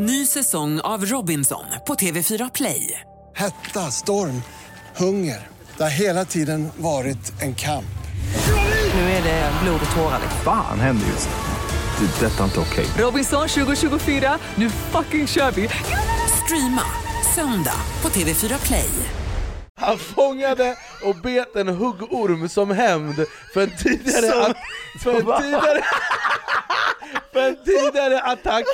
Ny säsong av Robinson på TV4 Play. Hetta, storm, hunger. Det har hela tiden varit en kamp. Nu är det blod och tårar. liksom. Fan händer just nu. Det. är Detta är inte okej. Robinson 2024, nu fucking kör vi! Streama söndag på TV4 Play. Han fångade och bet en huggorm som hämnd för en tidigare, att, för en tidigare, för en tidigare attack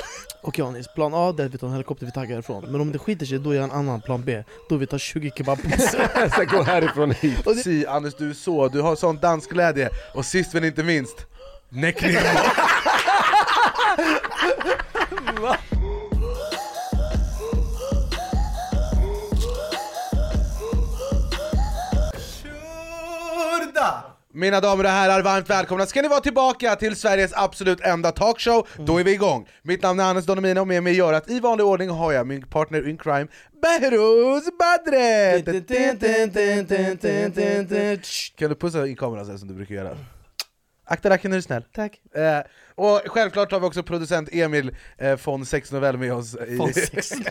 Okej Anis, plan A det är att vi tar en helikopter vi taggar härifrån. Men om det skiter sig, då är jag en annan plan B. Då vi tar 20 kebabpizza Jag ska gå härifrån hit. Si, Anders du är så, du har sån dansglädje, och sist men inte minst, Näckning Mina damer och herrar, varmt välkomna ska ni vara tillbaka till Sveriges absolut enda talkshow, då är vi igång! Mitt namn är Anis Donomina och med mig gör att i vanlig ordning har jag min partner in crime, Behrouz Badre! Kan du pussa i kameran här som du brukar göra? Akta racken är du snäll. Tack Eh, och självklart har vi också producent Emil eh, von Sex Novell med oss. I, Fan, sex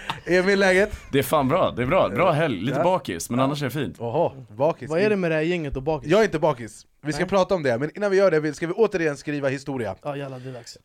Emil, läget? Det är fan bra, det är bra, bra helg, lite Ja. bakis, men annars är det fint Oho, bakis. Vad är det med det här gänget och bakis? Jag är inte bakis, vi ska Nej. prata om det, men innan vi gör det ska vi återigen skriva historia. Ja jävlar det är dags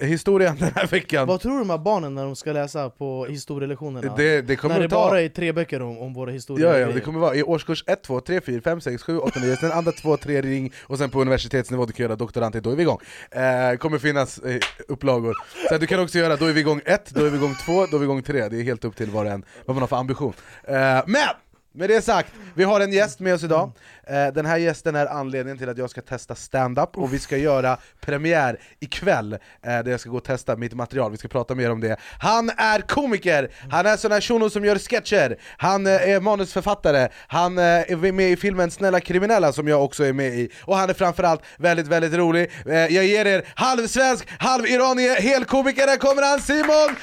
Eh, historien den här veckan, Vad tror du de här barnen när de ska läsa på historielektionerna? det, det kommer när det ta... bara är tre böcker om, om våra historier Ja, ja, det kommer vara i årskurs 1, 2, 3, 4, 5, 6, 7, 8, 9, sen andra 2, 3 ring och sen på universitetsnivå du kan göra doktorand då är vi igång. Eh, kommer finnas eh, upplagor. Så du kan också göra, då är vi igång 1, då är vi igång 2, då är vi igång 3, det är helt upp till var och en, vad man har för ambition. Eh, men! Med det sagt, vi har en gäst med oss idag. Eh, den här gästen är anledningen till att jag ska testa stand-up och vi ska göra premiär ikväll, eh, där jag ska gå och testa mitt material, vi ska prata mer om det. Han är komiker, han är sån här shuno som gör sketcher, han eh, är manusförfattare, han eh, är med i filmen Snälla kriminella som jag också är med i, och han är framförallt väldigt, väldigt rolig. Eh, jag ger er halvsvensk, halviranier, helkomiker, här kommer han Simon!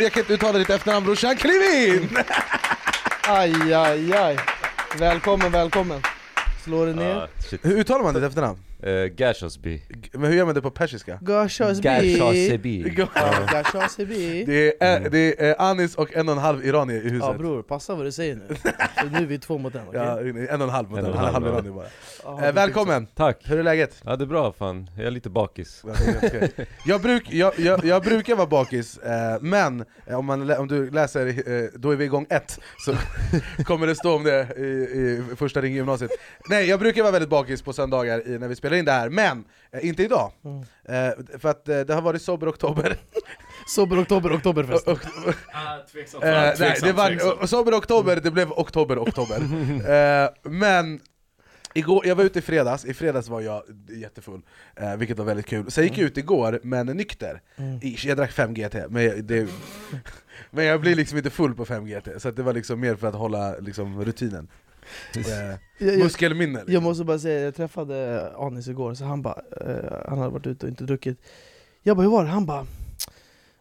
Jag kan inte uttala ditt efternamn brorsan, kliv in! Aj aj aj Välkommen, välkommen Slå dig ner shit. Hur uttalar man ditt efternamn? Uh, Gashosby. G- Men hur gör man det på persiska? Gashosby. Gashasbi Det är, det är Anis och en och en halv iranier i huset. Ja bror, passa vad du säger nu Så nu är vi två mot en, okej? Ja, en och en halv mot En är en halv, halv iranier bara. Ja, Eh, välkommen! Tack. Hur är läget? Ja det är bra fan, jag är lite bakis. Jag, bruk, jag, jag, jag brukar vara bakis, eh, men eh, om, man, om du läser eh, Då är vi igång ett, så kommer det stå om det i, i första ring gymnasiet. Nej, jag brukar vara väldigt bakis på söndagar i, när vi spelar in det här, men eh, inte idag. Mm. Eh, för att eh, det har varit sober oktober. Sober oktober, oktoberfest Och- Tveksamt, Eh, nej, det var, och Sober oktober, det blev oktober, oktober. Eh, men igår, jag var ute i fredags, i fredags var jag jättefull, eh, vilket var väldigt kul. Sen gick jag ut igår, men nykter. Ish, Jag drack 5 GT, men, jag- det, men jag blir liksom inte full på 5 GT, så att det var liksom mer för att hålla liksom, rutinen. Eh, Jag- muskelminne. Liksom. Jag måste bara säga, jag träffade Anis igår, så han bara, eh, han hade varit ute och inte druckit Jag bara, hur var det? Han bara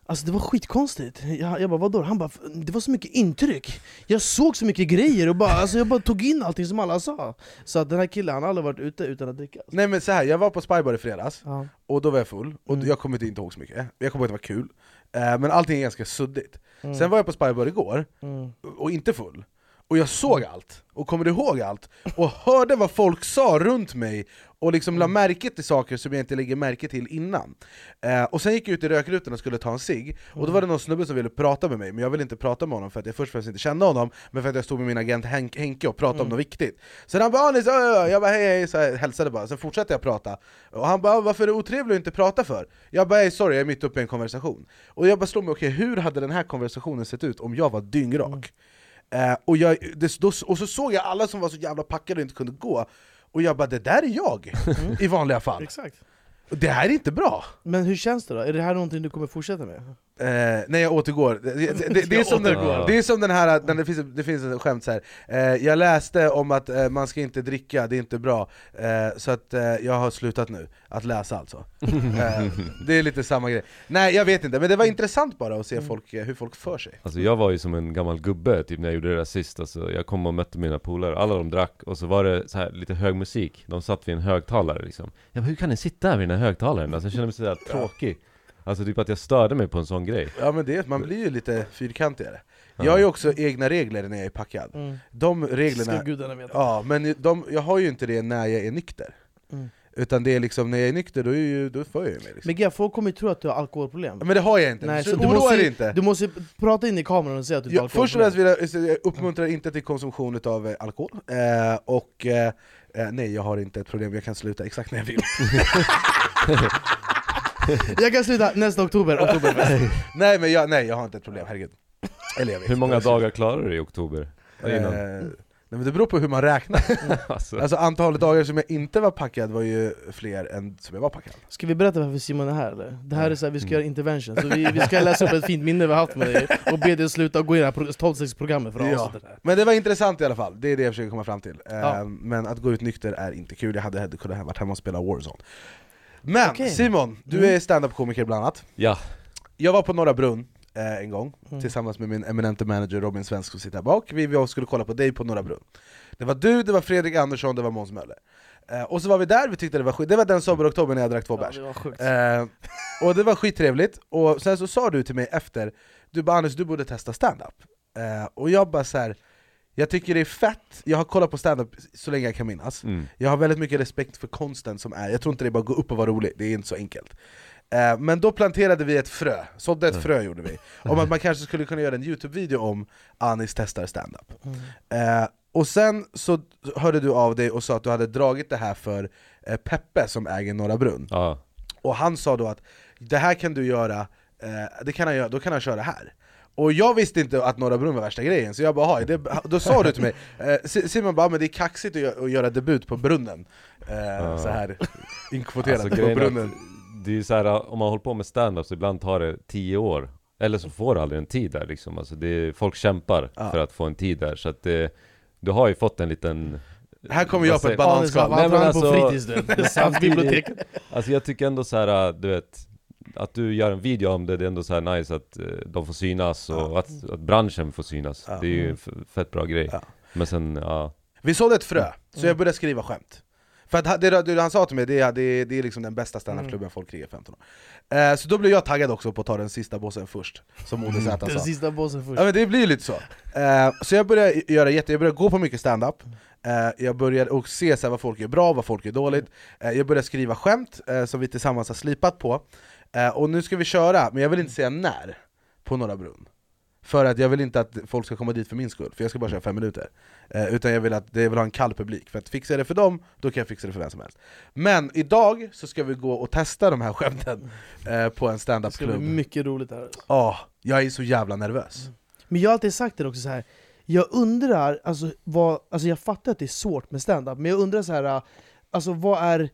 Alltså det var skitkonstigt, jag, jag bara vadå? Han bara, det var så mycket intryck Jag såg så mycket grejer och bara, alltså jag bara tog in allting som alla sa Så att den här killen, han har aldrig varit ute utan att dricka alltså. Nej men så här, jag var på Spybar i fredags, ja. och då var jag full, och Mm. jag kommer inte ihåg så mycket. Jag kommer ihåg att det var kul, eh, men allting är ganska suddigt. Mm. Sen var jag på Spybar igår, Mm. och inte full. Och jag såg allt, och kommer ihåg allt, och hörde vad folk sa runt mig, och liksom la märke till saker som jag inte lägger märke till innan. Eh, och sen gick jag ut i rökrutan och skulle ta en cigg, och då var det någon snubbe som ville prata med mig, men jag ville inte prata med honom för att jag först och främst inte kände honom, men för att jag stod med min agent Henk, Henke och pratade om något viktigt. Så han bara Anis, ja, ja." jag bara hej hej, så jag hälsade bara, sen fortsatte jag prata. Och han bara varför är det otrevligt att inte prata för? Jag bara sorry, jag är mitt uppe i en konversation. Och jag bara slog mig, okej hur hade den här konversationen sett ut om jag var dyngrak? Eh, och, jag, det, då, och så såg jag alla som var så jävla packade och inte kunde gå, och jag bara det där är jag, i vanliga fall. Exakt Det här är inte bra! Men hur känns det då? Är det här någonting du kommer fortsätta med? Eh, nej jag återgår, det, det, det, det, är som den, det är som den här, den, det, finns, det finns ett skämt så här. Eh, jag läste om att eh, man ska inte dricka, det är inte bra, eh, så att eh, jag har slutat nu att läsa alltså. eh, det är lite samma grej. Nej jag vet inte, men det var intressant bara att se folk, eh, hur folk för sig. Alltså jag var ju som en gammal gubbe typ när jag gjorde det där sist alltså, Jag kom och mötte mina polare, alla de drack och så var det så här lite hög musik De satt vid en högtalare liksom Jag bara, hur kan ni sitta här vid den här högtalaren? Alltså jag kände mig sådär tråkig Alltså typ att jag störde mig på en sån grej Ja men det, man blir ju lite fyrkantigare Jag har ju också egna regler när jag är packad Mm. De Ska reglerna, gudarna veta. ja men de, jag har ju inte det när jag är nykter Mm. Utan det är liksom, när jag är nykter då, är ju, då får jag ju mig liksom. Men Gea, folk kommer ju tro att du har alkoholproblem. Men det har jag inte, Nej, så, så du måste, ju- inte du måste prata in i kameran och säga att du har jag, Först och alkoholproblem. främst vill jag, jag uppmuntrar inte till konsumtion av eh, alkohol, eh, och eh, eh, nej jag har inte ett problem, jag kan sluta exakt när jag vill Jag kan sluta nästa oktober, oktoberfest. Nej men jag, nej, jag har inte ett problem, herregud Eller jag vet Hur många inte. dagar klarar du i oktober? Eh, nej, men det beror på hur man räknar alltså. Alltså antalet dagar som jag inte var packad var ju fler än som jag var packad Ska vi berätta varför Simon är här eller? Det här är så här, vi ska göra intervention, så vi, vi ska läsa upp ett fint minne vi har haft med dig och be dig sluta gå in i det här 12-6-programmet för att Ja. det här. Men det var intressant i alla fall, det är det jag försöker komma fram till Eh, Ja. Men att gå ut nykter är inte kul, jag hade kunnat varit hemma och spela Warzone Men Okej. Simon, du Mm. är stand-up-komiker bland annat Ja, Jag var på Norra Brunn eh, en gång, Mm. tillsammans med min eminente manager Robin Svensk som sitter här bak Vi och skulle kolla på dig på Norra Brunn Det var du, det var Fredrik Andersson, det var Måns Möller eh, Och så var vi där, vi tyckte det var skit, det var den sommar-oktober när jag drack två Ja, bärs det var sjukt. Eh, och det var skittrevligt, och sen så sa du till mig efter, du bara Anders du borde testa stand-up eh, Och jag bara så här. Jag tycker det är fett, jag har kollat på stand-up så länge jag kan minnas. Mm. Jag har väldigt mycket respekt för konsten som är, jag tror inte det är bara att gå upp och vara rolig, det är inte så enkelt. Eh, Men då planterade vi ett frö, sådde ett frö gjorde vi. Om att man kanske skulle kunna göra en youtube-video om Anis testar stand-up. Eh, Och sen så hörde du av dig och sa att du hade dragit det här för eh, Peppe som äger Norra Brunn. Ja. och han sa då att det här kan du göra, eh, det kan han göra, då kan han köra här och jag visste inte att Norra Brunn var värsta grejen, så jag bara "Jaha, det, då sa du till mig, eh, Si- Simon bara men det är kaxigt att, gö- att göra debut på brunnen. Eh, Så här inkvoterat Alltså, på brunnen att det är ju så här, om man håller på med stand-up så ibland tar det tio år Eller så får du aldrig en tid där liksom, alltså det är, folk kämpar Ja. för att få en tid där så att det, Du har ju fått en liten Här kommer jag på ett bananskal. Men han är på alltså- fritids du, biblioteket. Alltså jag tycker ändå så här, du vet Att du gör en video om det, det är ändå så här nice att eh, de får synas och att, att branschen får synas. Ja. Det är ju en fett bra grej. Ja. Men sen, ja. Vi sådde ett frö, så jag började skriva skämt. För att det, det han sa till mig, det är, det är, det är liksom den bästa standupklubben folk krigar 15 år eh, Så då blev jag taggad också på att ta den sista bossen först, som Olle Z Den sa sista bossen först. Ja men det blir ju lite så. Eh, så jag började göra jätte, jag började gå på mycket stand-up. Eh, jag började och se så vad folk gör bra, vad folk gör dåligt. Jag började skriva skämt som vi tillsammans har slipat på Och nu ska vi köra, men jag vill inte säga när, på Norra Brunn. För att jag vill inte att folk ska komma dit för min skull, för jag ska bara köra fem minuter. Eh, Utan jag vill att jag vill ha en kall publik, för att fixa det för dem, då kan jag fixa det för vem som helst. Men idag så ska vi gå och testa de här skämten eh, på en Det ska bli stand-up-klubb mycket roligt här. Åh, jag är så jävla nervös. Men jag har alltid sagt det också så här. Jag undrar, alltså, vad, alltså jag fattar att det är svårt med stand-up, men jag undrar så här, alltså vad är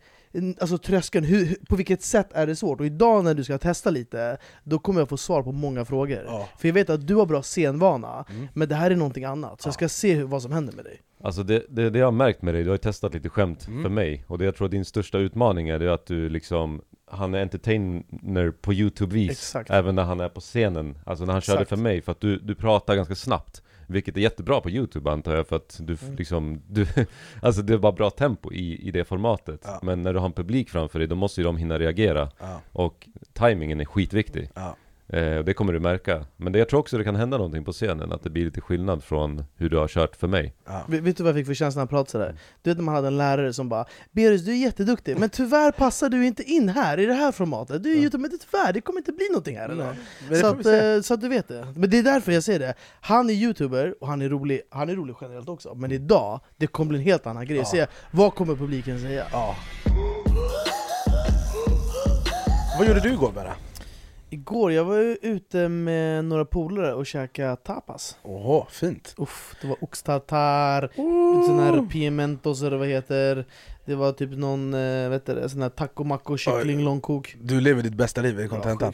Alltså tröskeln, hur, på vilket sätt är det svårt? Och idag när du ska testa lite, då kommer jag få svar på många frågor Ja. För jag vet att du har bra scenvana, Mm. men det här är någonting annat Så jag ska se hur, vad som händer med dig Alltså det, det, det jag har märkt med dig, du har ju testat lite skämt Mm. för mig Och det jag tror din största utmaning är det att du liksom Han är entertainer på youtube-vis. Även när han är på scenen Alltså när han körde Exakt. för mig, för att du, du pratar ganska snabbt Vilket är jättebra på youtube antar jag för att du Mm. liksom du, Alltså det är bara bra tempo i, i det formatet Ja. Men när du har en publik framför dig, då måste ju de hinna reagera Ja, Och timingen är skitviktig ja. Eh, och Det kommer du märka Men det, jag tror också det kan hända någonting på scenen Att det blir lite skillnad från hur du har kört för mig Ja. Vet vet du vad jag fick för känsla när han pratade sådär? Du vet när man hade en lärare som bara 'Berus, du är jätteduktig, men tyvärr passar du inte in här i det här formatet' Du är Youtube, men det tyvärr, det kommer inte bli någonting här det Så att, eh, så att du vet det. Men det är därför jag säger det. Han är youtuber, och han är rolig, han är rolig generellt också. Men idag, det kommer bli en helt annan grej. Ja. Se, vad kommer publiken säga? Ja. Vad gjorde du igår Berra? Igår jag var ute med några polare och käkade tapas. Åh, fint! Uff, det var oxtartar, sån här pimentos eller vad det heter. Det var typ någon, eh, vet du, sån här taco maco kyckling långkok. Du lever ditt bästa liv i kontentan.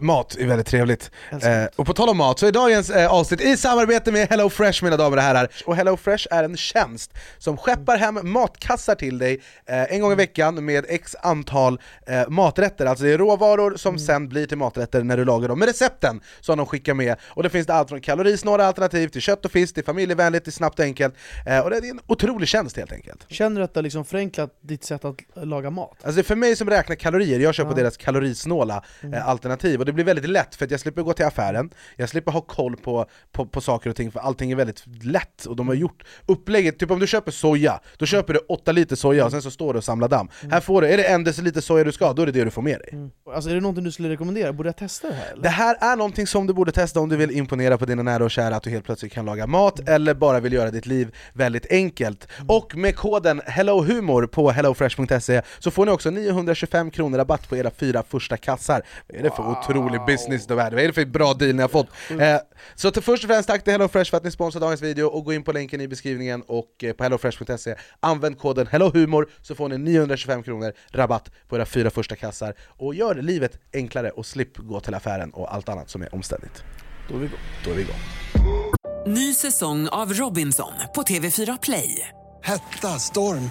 Mat är väldigt trevligt. Eh, och på tal om mat så är dagens eh, avsnitt i samarbete med Hello Fresh mina damer och herrar. Och Hello Fresh är en tjänst som skeppar hem matkassar till dig eh, en gång i veckan med x antal eh, maträtter. Alltså det är råvaror som sen blir till maträtter när du lagar dem med recepten som de skickar med. Och det finns det allt från kalorisnåla alternativ till kött och fisk, till familjevänligt, till snabbt och enkelt. Eh, och det är en otrolig tjänst helt enkelt. Känner du att det liksom förenklat förenklat ditt sätt att laga mat. Alltså för mig som räknar kalorier, jag kör på Ja. deras kalorisnåla Mm. eh, alternativ och det blir väldigt lätt för att jag slipper gå till affären, jag slipper ha koll på, på, på saker och ting för allting är väldigt lätt och de har gjort upplägget, typ om du köper soja, då köper du 8 liter soja och sen så står det och samlar damm. Här får du, är det en deciliter soja du ska då är det det du får med dig. Mm. Alltså är det någonting du skulle rekommendera? Borde jag testa det här eller? Det här är någonting som du borde testa om du vill imponera på dina nära och kära, att du helt plötsligt kan laga mat, Mm. eller bara vill göra ditt liv väldigt enkelt. Och med koden HELLOHUMOR på hellofresh.se så får ni också 925 kronor rabatt på era fyra första kassar. Vad är det för otrolig business det är? Vad är det för bra deal ni har fått? Eh, så till först och främst tack till HelloFresh för att ni sponsrar dagens video, och gå in på länken i beskrivningen och eh, på hellofresh.se, använd koden HELLOHUMOR så får ni 925 kronor rabatt på era fyra första kassar, och gör livet enklare och slipp gå till affären och allt annat som är omständigt. Då är vi igång. Då är vi igång. Ny säsong av Robinson på TV4 Play. Hetta, storm,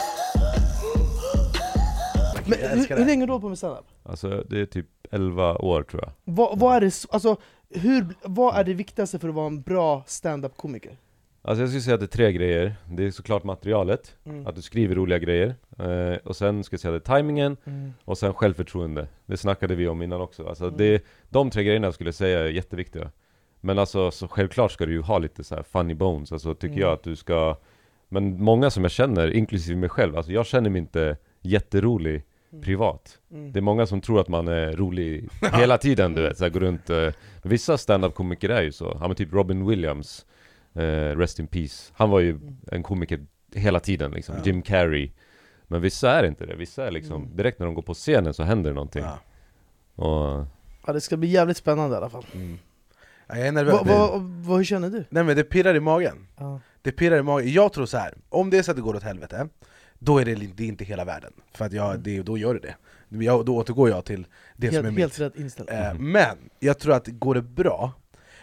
Men hur, älskar det. hur länge har du hållit på med standup? Alltså det är typ 11 år tror jag. Vad, vad, är det, s- alltså, hur, vad är det viktigaste för att vara en bra stand-up-komiker? Alltså jag skulle säga att det är tre grejer. Det är såklart materialet, Mm. att du skriver roliga grejer. Eh, och sen ska jag säga det är timingen, Mm. och sen självförtroende. Det snackade vi om innan också. Alltså Mm. det, de tre grejerna skulle jag säga är jätteviktiga. Men alltså så självklart ska du ju ha lite så här funny bones, alltså tycker Mm. jag att du ska Men många som jag känner, inklusive mig själv, alltså jag känner mig inte jätterolig privat. Mm. Det är många som tror att man är rolig hela tiden, du vet, så här, går runt eh, Vissa stand-up komiker är ju så, ja men typ Robin Williams eh, Rest in Peace Han var ju en komiker hela tiden liksom, Ja. Jim Carrey Men vissa är inte det, vissa är liksom, Mm. direkt när de går på scenen så händer det någonting Ja. Och Ja, det ska bli jävligt spännande i alla fall. Ja, Jag är nervös. Va, va, va, hur känner du? Nej men det pirrar i magen. Ja. Det pirrar i magen. Jag tror så här. om det är så att det går åt helvete, då är det, det är inte hela världen. För att jag, det, då gör det det. Jag, då återgår jag till det som är Helt, mitt. helt rätt inställning. Eh, Men jag tror att går det bra,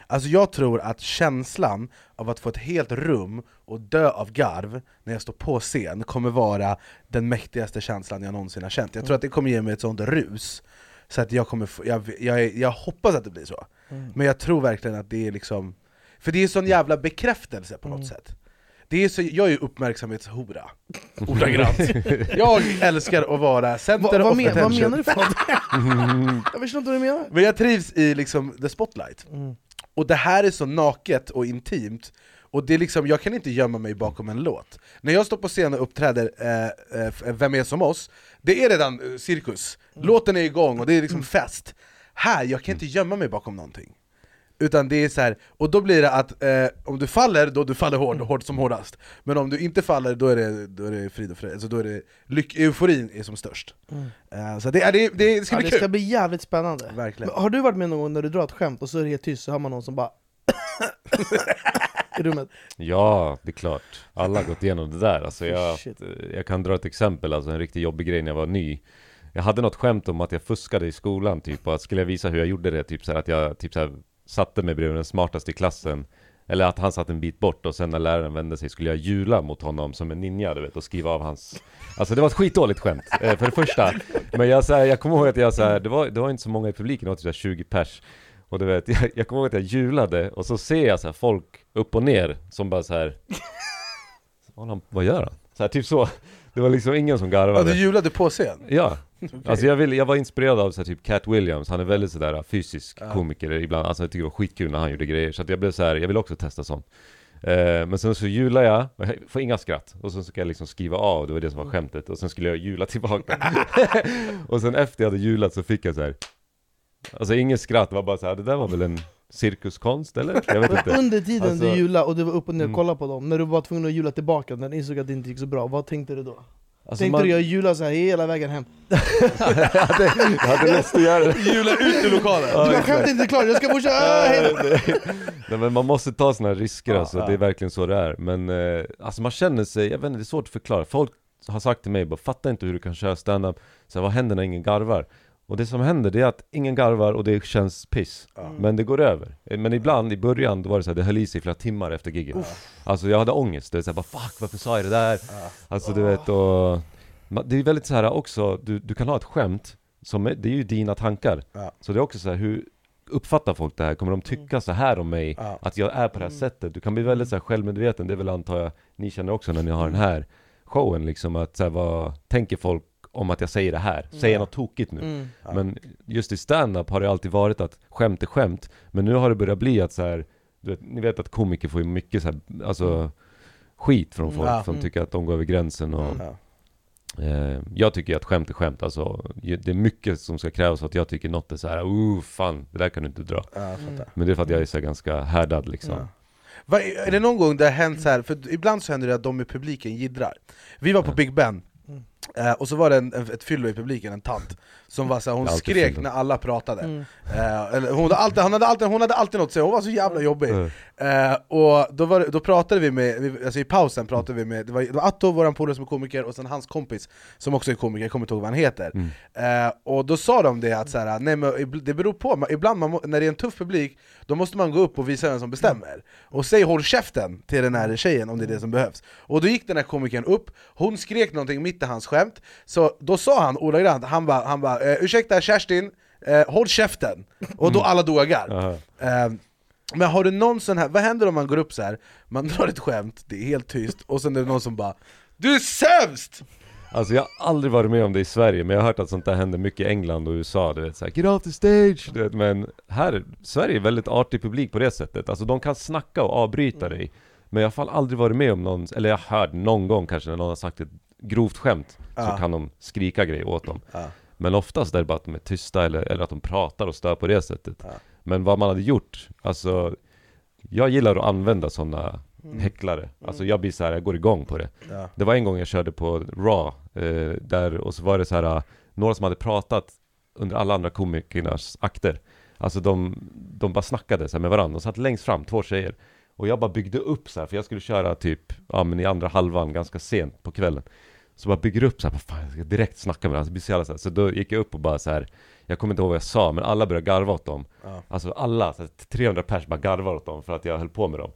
alltså jag tror att känslan av att få ett helt rum och dö av garv när jag står på scen kommer vara den mäktigaste känslan jag någonsin har känt. Jag tror att det kommer ge mig ett sånt rus, så att jag kommer få, jag, jag, jag hoppas att det blir så. Mm. Men jag tror verkligen att det är liksom, för det är sån jävla bekräftelse på något Mm. sätt. Det är så, jag är ju uppmärksamhetshora, ordagrant. jag älskar att vara center Va, vad, of men, vad attention. menar du för något? Jag förstår inte vad du menar. Men jag trivs i liksom the spotlight. Mm. Och det här är så naket och intimt, och det är liksom, jag kan inte gömma mig bakom en låt. När jag står på scen och uppträder eh, eh, Vem är som oss? Det är redan eh, cirkus, låten är igång och det är liksom fest. Här, jag kan inte gömma mig bakom någonting. Utan det är så här, och då blir det att eh, om du faller, då du faller hård, hårt som hårdast. Men om du inte faller, då är det, då är det frid och fred, alltså då är det lyck, euforin är som störst. Mm. Eh, så det, det, det ska Ja, bli det ska kul! bli jävligt spännande. Verkligen. Men har du varit med någon gång när du drar ett skämt och så är det helt tyst, så hör man någon som bara i rummet? Ja, det är klart. Alla har gått igenom det där. Alltså jag, jag kan dra ett exempel, alltså en riktigt jobbig grej när jag var ny. Jag hade något skämt om att jag fuskade i skolan, typ, och att skulle jag visa hur jag gjorde det, typ så här, att jag typ så här, satte mig bredvid den smartaste i klassen. Eller att han satt en bit bort och sen när läraren vände sig skulle jag jula mot honom som en ninja, du vet, och skriva av hans... Alltså det var ett skitdåligt skämt, eh, för det första. Men jag, så här, jag kommer ihåg att jag så här, det, var, det var inte så många i publiken, det var typ så här 20 pers. Och du vet, jag, jag kommer ihåg att jag julade och så ser jag så här folk upp och ner som bara så här. Vad, gör han? Så här, typ så. Det var liksom ingen som Ja, garvade. du julade på scen? Ja, alltså jag, vill, jag var inspirerad av så här, typ Cat Williams, han är väldigt sådär fysisk Ja. komiker ibland, alltså jag tycker det var skitkul när han gjorde grejer, så att jag blev så här, jag vill också testa sånt eh, Men sen så jular jag, och jag får inga skratt, och sen ska jag liksom skriva av, det var det som var skämtet, och sen skulle jag jula tillbaka Och sen efter jag hade julat så fick jag så här. Alltså ingen skratt, det var bara så här, det där var väl en cirkuskonst eller? Jag vet inte Under tiden Alltså- du julade och du var upp och ner och Mm. kollade på dem, när du var tvungen att jula tillbaka, när du insåg att det inte gick så bra, vad tänkte du då? Alltså Tänkte man- du jag jula så här hela vägen hem? jag hade, jag hade lust att göra det. Jula ut ur lokalen! Du bara skämt inte klart, jag ska då. Nej men man måste ta såna här risker Ja, alltså, ja. det är verkligen så det är Men eh, alltså man känner sig, jag vet inte, det är svårt att förklara Folk har sagt till mig bara 'Fattar inte hur du kan köra stand-up' så här, vad händer när ingen garvar? Och det som händer det är att ingen garvar och det känns piss. Men det går över. Men ibland, i början, då var det så här, det höll i sig flera timmar efter giget Alltså jag hade ångest, det är så här, bara 'Fuck, varför sa jag det där?' Alltså du vet och Det är väldigt så här också, du, du kan ha ett skämt som är, det är ju dina tankar. Ja. Så det är också så här, hur uppfattar folk det här? Kommer de tycka så här om mig? Ja. Att jag är på det här sättet? Du kan bli väldigt så här självmedveten, det är väl antar jag ni känner också när ni har den här showen liksom att så här, vad tänker folk om att jag säger det här? Säger jag något tokigt nu? Mm. Men just i stand-up har det alltid varit att skämt är skämt Men nu har det börjat bli att så här, du vet, ni vet att komiker får ju mycket så här, alltså skit från folk Ja. som Mm. tycker att de går över gränsen och Ja. Eh, jag tycker att skämt är skämt, alltså Det är mycket som ska krävas för att jag tycker något är så här, oh fan, det där kan du inte dra Ja, fattar. Men det är för att jag är så här ganska härdad liksom Ja. Va, är det någon gång det har hänt så här, för ibland så händer det att de i publiken jiddrar Vi var på Big Ben, Eh, och så var det en, en, ett fyllo i publiken, en tant. Som var så här, hon skrek när alla pratade. Mm. eh, eller hon, hade alltid, hon, hade alltid, hon hade alltid något att säga, hon var så jävla jobbig. Mm. eh, Och då, var, då pratade vi med, alltså i pausen pratade vi med, det var, det var Atto, våran polare som är komiker, och sen hans kompis som också är komiker, jag kommer inte ihåg vad han heter. Mm. eh, Och då sa de det att så här, nej, men det beror på, ibland man, när det är en tuff publik, då måste man gå upp och visa vem som bestämmer. Och säg håll käften till den här tjejen om det är det som behövs. Och då gick den här komikern upp, hon skrek någonting mitt i hans skämt. Så då sa han ordagrant, han bara, han ba, eh, 'Ursäkta Kerstin, eh, håll käften' Och då alla av garv Aha. Eh, Men har du någon sån här, vad händer om man går upp så här? man drar ett skämt, det är helt tyst, och sen är det någon som bara 'Du är sämst!' Alltså jag har aldrig varit med om det i Sverige, men jag har hört att sånt där händer mycket i England och USA, du vet såhär 'Get off the stage' du vet, men här, Sverige är väldigt artig publik på det sättet Alltså de kan snacka och avbryta dig Men jag har fan aldrig varit med om någon, eller jag har hört någon gång kanske när någon har sagt ett grovt skämt Så Ja. kan de skrika grejer åt dem Ja. Men oftast är det bara att de är tysta eller, eller att de pratar och stör på det sättet. Ja. Men vad man hade gjort, alltså Jag gillar att använda sådana Mm. häcklare. Alltså jag blir så här, jag går igång på det. Ja. Det var en gång jag körde på Raw, eh, där, och så var det så här eh, Några som hade pratat under alla andra komikernas akter. Alltså de, de bara snackade så här med varandra, de satt längst fram, två tjejer. Och jag bara byggde upp så här, för jag skulle köra typ, ja men i andra halvan ganska sent på kvällen Så bara bygger upp så här, vad fan jag ska direkt snacka med varandra, så, blir det så, jävla så, här. så då gick jag upp och bara så här Jag kommer inte ihåg vad jag sa, men alla började garva åt dem Ja. Alltså alla, så här, 300 pers bara garvar åt dem för att jag höll på med dem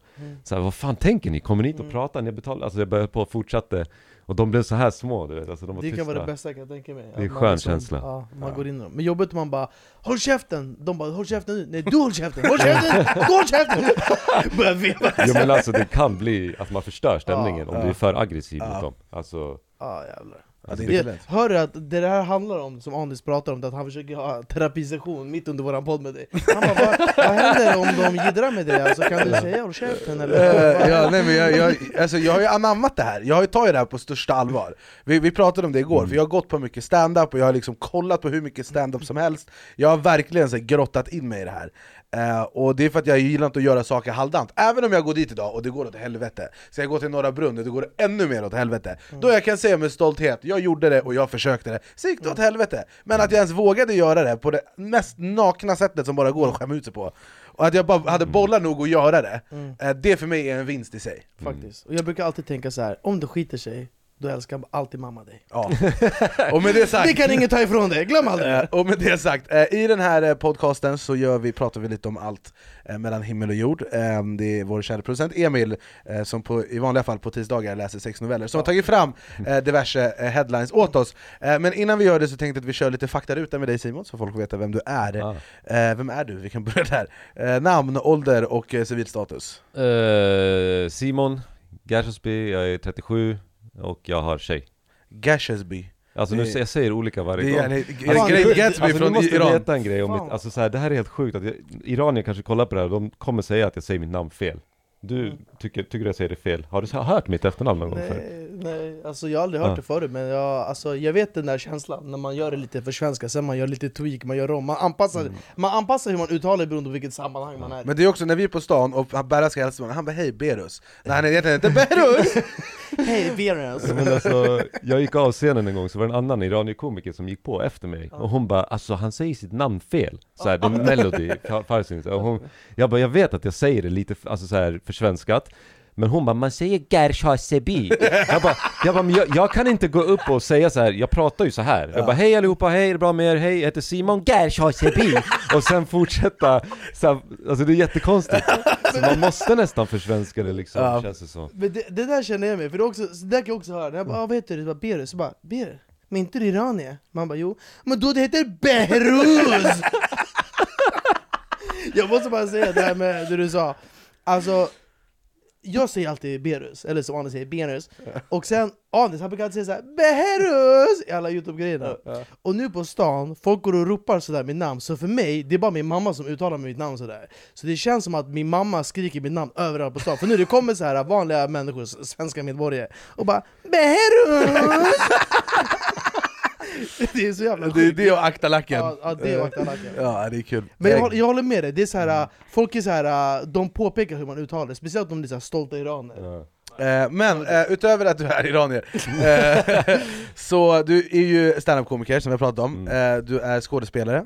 Så här, vad fan tänker ni? Kommer ni hit och prata? Ni betalar? Alltså jag började på och fortsatte Och de blev så här små du vet, alltså de var Det tysta kan vara det bästa jag kan tänka mig. Det är man skön känsla. Ja, man går in i dem. Men jobbigt om man bara 'Håll käften!' De bara 'Håll käften nu!' Nej du håll käften! Håll käften! Du håll käften! Börjar veva. Jo men alltså det kan bli att man förstör stämningen om Ja. du är för aggressiv Ja. mot dem Alltså, Jävlar. Ja, det är inte lätt. hör du att det här handlar om, som Anis pratar om, att han försöker ha terapisession mitt under våran podd med dig Han bara, vad, vad händer om de jiddrar med dig? Alltså, kan du säga håll käften eller? Eh, ja, nej, men jag, jag, alltså, jag har ju anammat det här, jag har ju tagit det här på största allvar Vi, vi pratade om det igår, för jag har gått på mycket stand-up och jag har liksom kollat på hur mycket stand-up som helst Jag har verkligen så, här, grottat in mig i det här Eh, Och det är för att jag gillar inte att göra saker halvdant. Även om jag går dit idag och det går åt helvete Så jag går till Norra Brunn och det går ännu mer åt helvete Då jag kan säga med stolthet, jag gjorde det och jag försökte det. Så gick det åt helvete. Men att jag ens vågade göra det på det mest nakna sättet som bara går att skämma ut sig på och att jag bara hade bollar nog att göra det, eh, det för mig är en vinst i sig. Faktiskt. Och jag brukar alltid tänka så här: om det skiter sig, då älskar alltid mamma dig Ja. Och med det sagt, Det kan ingen ta ifrån dig, glöm aldrig Eh, det! och med det sagt, eh, i den här eh, podcasten så gör vi, pratar vi lite om allt mellan himmel och jord. Eh, det är vår kära producent Emil, som på, i vanliga fall på tisdagar läser sex noveller, som har tagit fram diverse headlines åt oss. Men innan vi gör det så tänkte jag att vi kör lite faktaruta med dig Simon, så folk vet vem du är. ah. Vem är du? Vi kan börja där. Namn, ålder och civilstatus. eh, Simon Gersby, jag är 37 och jag har tjej Gashesby. Alltså nu, Det- jag säger olika varje Det gång är, är, är Fan, det Great det- Gatsby Alltså från måste Iran? veta en grej om mitt, alltså så här, det här är helt sjukt att jag, iranier kanske kollar på det här, de kommer säga att jag säger mitt namn fel Du tycker, tycker jag säger det fel? Har du hört mitt efternamn någon gång förut? Nej, nej, alltså jag har aldrig hört Ja. det förut men jag, alltså, jag vet den där känslan när man gör det lite för svenska, sen man gör lite tweak, man gör om, man anpassar, Mm. man anpassar hur man uttalar det beroende på vilket sammanhang man är. Men det är också när vi är på stan och Berra ska hälsa mig, han bara hej Berus När han egentligen heter Berus! Hej Venus! Men alltså, jag gick av scenen en gång så var det en annan iranierkomiker som gick på efter mig. Och hon bara, alltså han säger sitt namn fel. Såhär, det är Melody Fa- Farsin och hon, Jag bara, jag vet att jag säger det lite, alltså så här försvenskat men hon bara, man säger Gershaseby Jag bara, jag, bara jag, jag kan inte gå upp och säga så här. jag pratar ju så här. Jag bara, hej allihopa, hej, är det bra med er? Hej, jag heter Simon Gershaseby Och sen fortsätta, så här, alltså det är jättekonstigt Så man måste nästan försvenska det liksom, Ja. känns det som Men det, det där känner jag mig, för det, är också, så där kan jag också höra, jag bara ah, vad heter du? Bara, Berus, så bara Berus? Men inte du iranier? Man bara jo, men då det heter Behruz! jag måste bara säga det här med det du sa, alltså jag säger alltid Berus, eller som Anis säger Berus Och sen Anis han brukar alltid säga såhär Behruz! I alla youtube-grejerna. Och nu på stan, folk går och ropar sådär mitt namn Så för mig, det är bara min mamma som uttalar mitt namn sådär. Så det känns som att min mamma skriker mitt namn överallt på stan. För nu det kommer så här vanliga människor, svenska medborgare Och bara Behruz! det är så jävla Det är sjukt. det och akta lacken. Ja, ja, det och akta lacken. Ja det är kul. Men jag, håller- jag håller med dig, det är så här, folk är så här, de påpekar hur man uttalar det, speciellt om det är så här stolta iranier Eh, Men eh, utöver att du är iranier, eh, så du är ju standup-komiker som vi har pratat om, Mm. eh, du är skådespelare.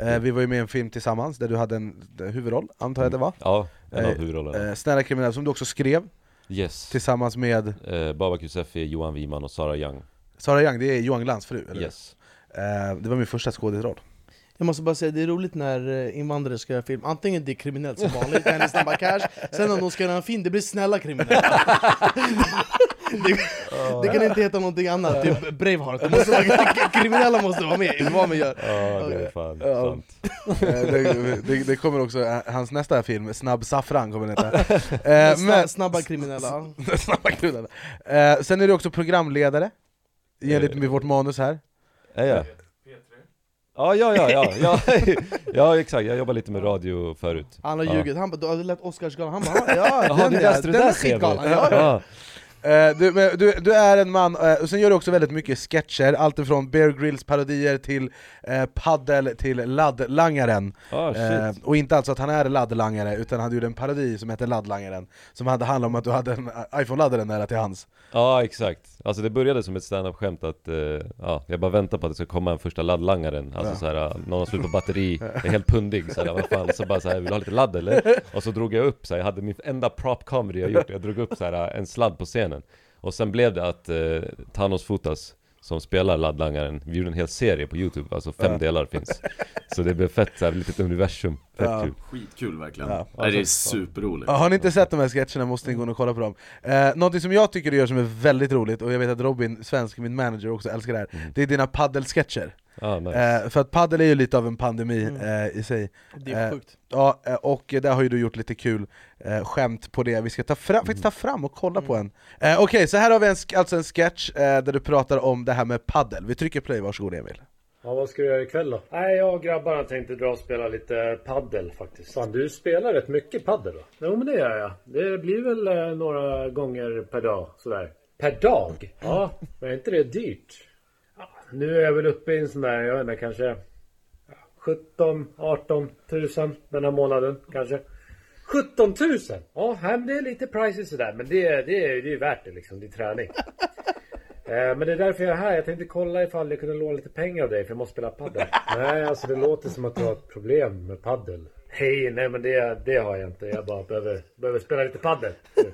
Eh, Vi var ju med i en film tillsammans där du hade en huvudroll, antar jag det var? Ja, en av Eh, huvudrollerna. Eh, Snälla kriminell, som du också skrev Yes. tillsammans med eh, Babak Yousefi, Johan Wiman och Sara Young Sara Young, det är Johan Glans fru eller? Yes. Eh, Det var min första skådisroll. Jag måste bara säga, det är roligt när eh, invandrare ska göra film, antingen det är kriminellt som vanligt, eller snabba cash Sen om de ska göra en film, det blir snälla kriminella. Det, det kan inte heta någonting annat, typ Braveheart, det måste vara, kriminella måste vara med i vad man gör. Ja, det är fan Ja. sant. Eh, det, det, det kommer också, hans nästa film, Snabb Saffran kommer den heta. Eh, Snabba, Men, snabba kriminella. Snabba kriminella. Eh, Sen är du också programledare, Eh. med vårt manus här. Är jag? Ja, ja, ja, ja, ja, ja exakt, jag jobbar lite med radio förut. Han har Ja. ljugit, han bara 'du har lett Oscarsgalan' han bara 'ja, den det där, den där skitgalan' ja, ja. Eh, du, men du, du är en man, eh, och sen gör du också väldigt mycket sketcher, alltifrån Bear Grylls parodier till eh, paddel till laddlangaren Ah, eh. Och inte alltså att han är laddlangare, utan han gjorde en parodi som heter Laddlangaren Som hade handlat om att du hade en iPhone-laddare nära till hans ja exakt Alltså det började som ett stand-up-skämt att, eh, ja, jag bara väntar på att det ska komma en första laddlangaren Alltså Ja. såhär, någon har slut på batteri, är helt pundig såhär, vad fan, så bara såhär, vill du ha lite ladd eller? Och så drog jag upp såhär, jag hade min enda prop comedy jag gjort, jag drog upp såhär en sladd på scenen Och sen blev det att eh, Thanos Fotas som spelar laddlangaren, vi gjorde en hel serie på youtube, alltså fem Ja. delar finns Så det blev fett såhär, litet universum, fett Ja. kul Skitkul verkligen. Ja. Nej, det är superroligt. Ja, Har ni inte sett de här sketcherna måste ni gå in och kolla på dem eh, Någonting som jag tycker du gör som är väldigt roligt, och jag vet att Robin Svensk, min manager, också älskar det här Det är dina paddelsketcher Ah, nice. eh, För att paddel är ju lite av en pandemi eh, i sig Det är Eh, sjukt Ja, eh, och där har ju du gjort lite kul eh, skämt på det, vi ska ta fram, faktiskt ta fram och kolla på en eh, Okej, så här har vi en, alltså en sketch eh, där du pratar om det här med paddel. vi trycker play, varsågod Emil Ja, vad ska du göra ikväll då? Nej, jag och grabbarna tänkte dra och spela lite paddel faktiskt. Fan, du spelar rätt mycket paddel då? Jo, men det gör jag. Det blir väl eh, några gånger per dag sådär. Per dag? Ja, men är inte det dyrt? Nu är jag väl uppe i en sån där, jag vet inte, kanske ja, 17, 18 tusen den här månaden kanske. 17 000! Ja, det är lite pricey sådär, men det, är- det, är- det är värt det liksom. Det är träning. Eh, Men det är därför jag är här. Jag tänkte kolla ifall jag kunde låna lite pengar av dig för jag måste spela padel. Nej, alltså det låter som att du har ett problem med paddel. Hej, nej men det, det har jag inte. Jag bara behöver, behöver spela lite paddel.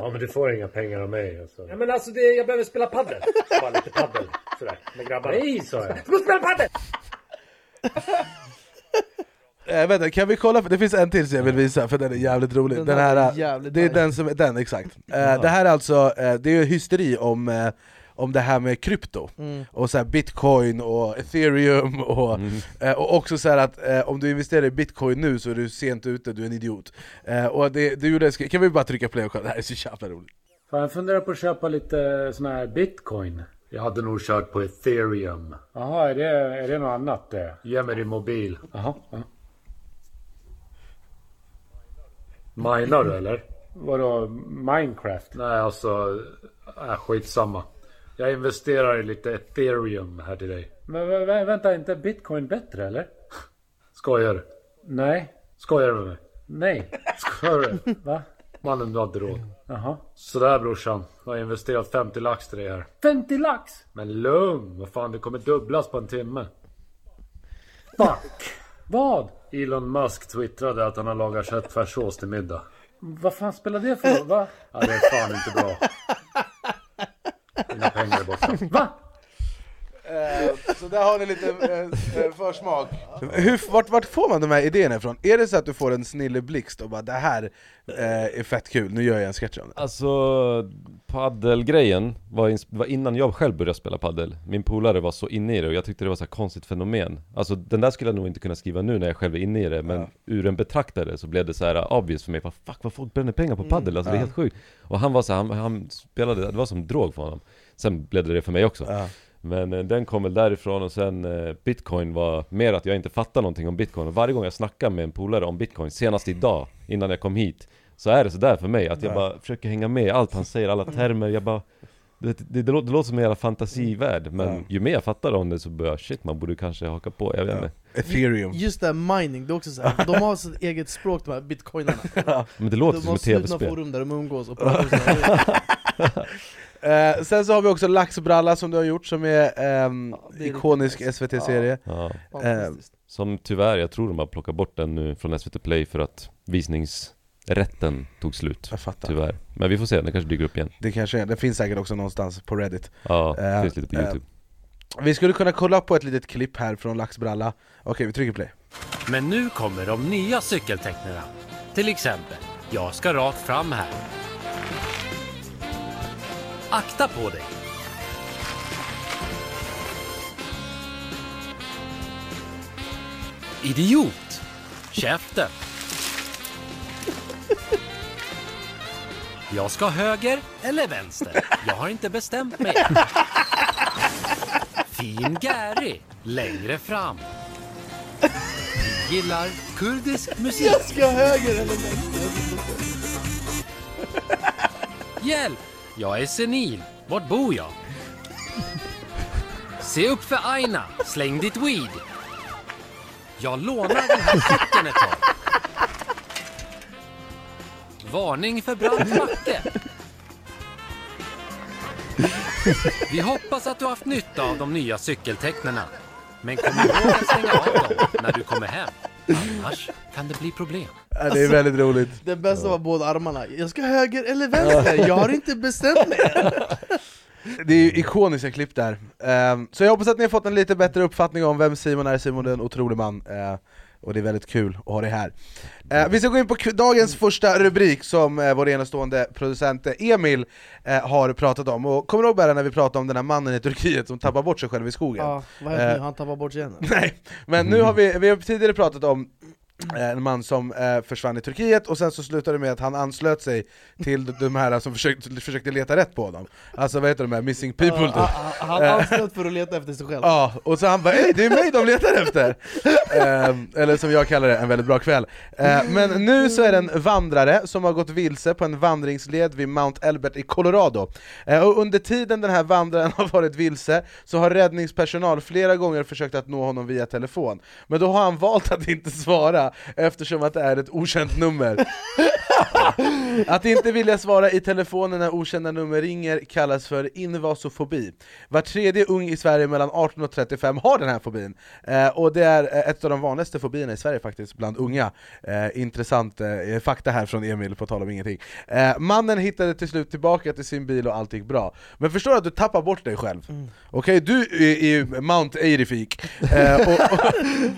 Ja, men du får inga pengar av mig alltså. Ja, men alltså det, jag behöver spela paddel. Bara lite paddel. Sådär, med grabbarna. Nej, sa jag. Du måste spela paddel! Eh, vänta, kan vi kolla? Det finns en till som jag vill visa, för den är jävligt rolig. Den, Den här, är eh, jävligt det är den som, den exakt. Eh, det här är alltså, eh, det är ju hysteri om, eh, om det här med krypto, Mm. och så här bitcoin och ethereum, och, eh, och också så här att eh, om du investerar i bitcoin nu så är du sent ute, du är en idiot. Eh, och det, du gjorde, kan vi bara trycka play och kolla, det här är så jävla roligt. Fan, jag funderar på att köpa lite sån här bitcoin. Jag hade nog kört på ethereum. Jaha, är det, är det något annat det? Ge mig din mobil. Jaha. ja. Minar du eller? Vadå, Minecraft? Nej, alltså, äh, skitsamma. Jag investerar i lite ethereum här till dig. Men vä- vä- vänta, är inte bitcoin bättre eller? Skojar du? Nej. Skojar du med mig? Nej. Skojar du? Va? Mannen, du har inte råd. Jaha. Sådär brorsan. Jag har investerat 50 lax till dig här. 50 lax? Men lugn. Vad fan, det kommer dubblas på en timme. Fuck. Vad? Elon Musk twittrade att han har lagat köttfärssås till middag. Vad fan spelar det för roll? Va? Ja, det är fan inte bra. Mina pengar är borta. Va? Eh, så där har ni lite eh, eh, försmak. Hur, vart, vart får man de här idéerna ifrån? Är det så att du får en snilleblixt och bara 'det här eh, är fett kul, nu gör jag en sketch om det' Alltså, paddelgrejen var, ins- var innan jag själv började spela paddel. Min polare var så inne i det och jag tyckte det var så här konstigt fenomen. Alltså den där skulle jag nog inte kunna skriva nu när jag själv är inne i det Men ur en betraktare så blev det så här obvious för mig. Vad fuck vad folk bränner pengar på paddel, alltså det är helt sjukt. Och han var så här, han, han spelade, det var som drog för honom Sen blev det det för mig också. Men eh, den kom väl därifrån och sen eh, Bitcoin var mer att jag inte fattar någonting om Bitcoin. Och varje gång jag snackar med en polare om Bitcoin, senast idag, innan jag kom hit Så är det sådär för mig, att jag bara försöker hänga med i allt han säger, alla termer, jag bara det, det, det, låter, det låter som en jävla fantasivärld, men ju mer jag fattar om det så börjar jag, shit man borde kanske haka på, jag vet inte. Ethereum. Just det här mining, det är också så här. de har sitt eget språk de här bitcoinarna. Men det låter De som har ett slutna tv-spel forum där de umgås och pratar. Eh, sen så har vi också Laxbralla som du har gjort som är det är ikonisk SVT-serie ja. Fantastiskt. Som tyvärr, jag tror de har plockat bort den nu från SVT Play för att visningsrätten tog slut. Jag fattar. Tyvärr. Men vi får se, den kanske dyker upp igen. Det kanske är, det finns säkert också någonstans på Reddit. Ja, det Eh, finns lite på eh, youtube. Vi skulle kunna kolla på ett litet klipp här från Laxbralla. Okej, vi trycker play. Men nu kommer de nya cykeltecknarna. Till exempel, jag ska rakt fram här. Akta på dig! Idiot! Käften! Jag ska höger eller vänster. Jag har inte bestämt mig än. Fin Gary, längre fram. Vi gillar kurdisk musik. Jag ska höger eller vänster Hjälp! Jag är senil. Vart bor jag? Se upp för Aina. Släng ditt weed. Jag lånar den här cykeln ett tag. Varning för brant backe. Vi hoppas att du har haft nytta av de nya cykeltecknarna. Men kom ihåg att stänga av dem när du kommer hem. Annars kan det bli problem. Ja, Det är väldigt roligt Det bästa var båda armarna, jag ska höger eller vänster, jag har inte bestämt mig. Det är ju ikoniska klipp där Ehm, Så jag hoppas att ni har fått en lite bättre uppfattning om vem Simon är, Simon är en otrolig man eh, Och det är väldigt kul att ha dig här Eh, Vi ska gå in på dagens första rubrik som eh, vår enastående producent Emil eh, har pratat om Och kommer du ihåg bara när vi pratade om den här mannen i Turkiet som tappar bort sig själv i skogen? Ja, vad händer Eh, nu? Han tappar bort sig igen? Nej, men nu har vi, vi har tidigare pratat om en man som eh, försvann i Turkiet och sen så slutade det med att han anslöt sig till de- här som försökte, försökte leta rätt på honom. Alltså vad heter de här? Missing people Ja, typ han- Han Eh, anslöt för att leta efter sig själv. Ja, och så han bara Ey, det är mig de letar efter! Ehm, eller som jag kallar det, en väldigt bra kväll. Eh, Men nu så är det en vandrare som har gått vilse på en vandringsled vid Mount Elbert i Colorado. Eh, Och under tiden den här vandraren har varit vilse så har räddningspersonal flera gånger försökt att nå honom via telefon. Men då har han valt att inte svara eftersom att det är ett okänt nummer. Att inte vilja svara i telefonen när okända nummer ringer kallas för invasofobi. Var tredje ung i Sverige mellan 18 och 35 har den här fobin, eh, och det är eh, ett av de vanligaste fobierna i Sverige faktiskt bland unga. Eh, intressant eh, fakta här från Emil, på tal om ingenting. Eh, mannen hittade till slut tillbaka till sin bil och allt gick bra. Men förstår du att du tappar bort dig själv? Okej, du är i Mount Eirifik, eh, och,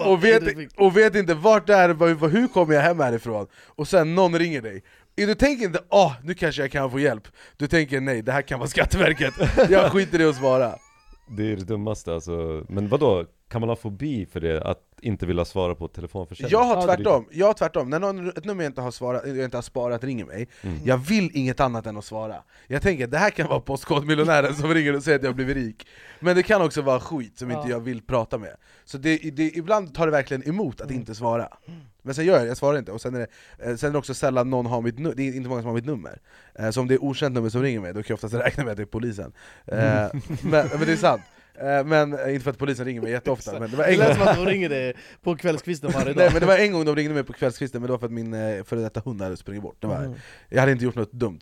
och, och, vet, och vet inte vart det är, hur kommer jag hem härifrån? Och sen någon ringer dig du tänker inte åh, nu kanske jag kan få hjälp. Du tänker nej, det här kan vara Skatteverket, jag skiter i att svara. Det är det dummaste alltså, men vad då Kan man ha fobi för det, att inte vilja svara på telefonförsäljning? Jag har tvärtom, jag har tvärtom, när någon, ett nummer jag inte har, svarat, jag inte har sparat ringer mig. Mm. Jag vill inget annat än att svara. Jag tänker det här kan vara postkodmiljonären som ringer och säger att jag blivit rik. Men det kan också vara skit som inte Ja. jag vill prata med. Så det, det, ibland tar det verkligen emot att Mm. inte svara Men sen gör jag det, jag svarar inte, och sen är det, eh, sen är det också sällan någon har mitt nummer, det är inte många som har mitt nummer. Eh, Så om det är okänt nummer som ringer mig, då kan jag oftast räkna med att det är polisen. Eh, men, men det är sant. Men inte för att polisen ringer mig jätteofta, men det var Det en lät som att de ringer dig på kvällskvisten varje dag. Nej men det var en gång de ringde mig på kvällskvisten, men det var för att min före detta hund hade sprungit bort. Det var, Mhm. Jag hade inte gjort något dumt,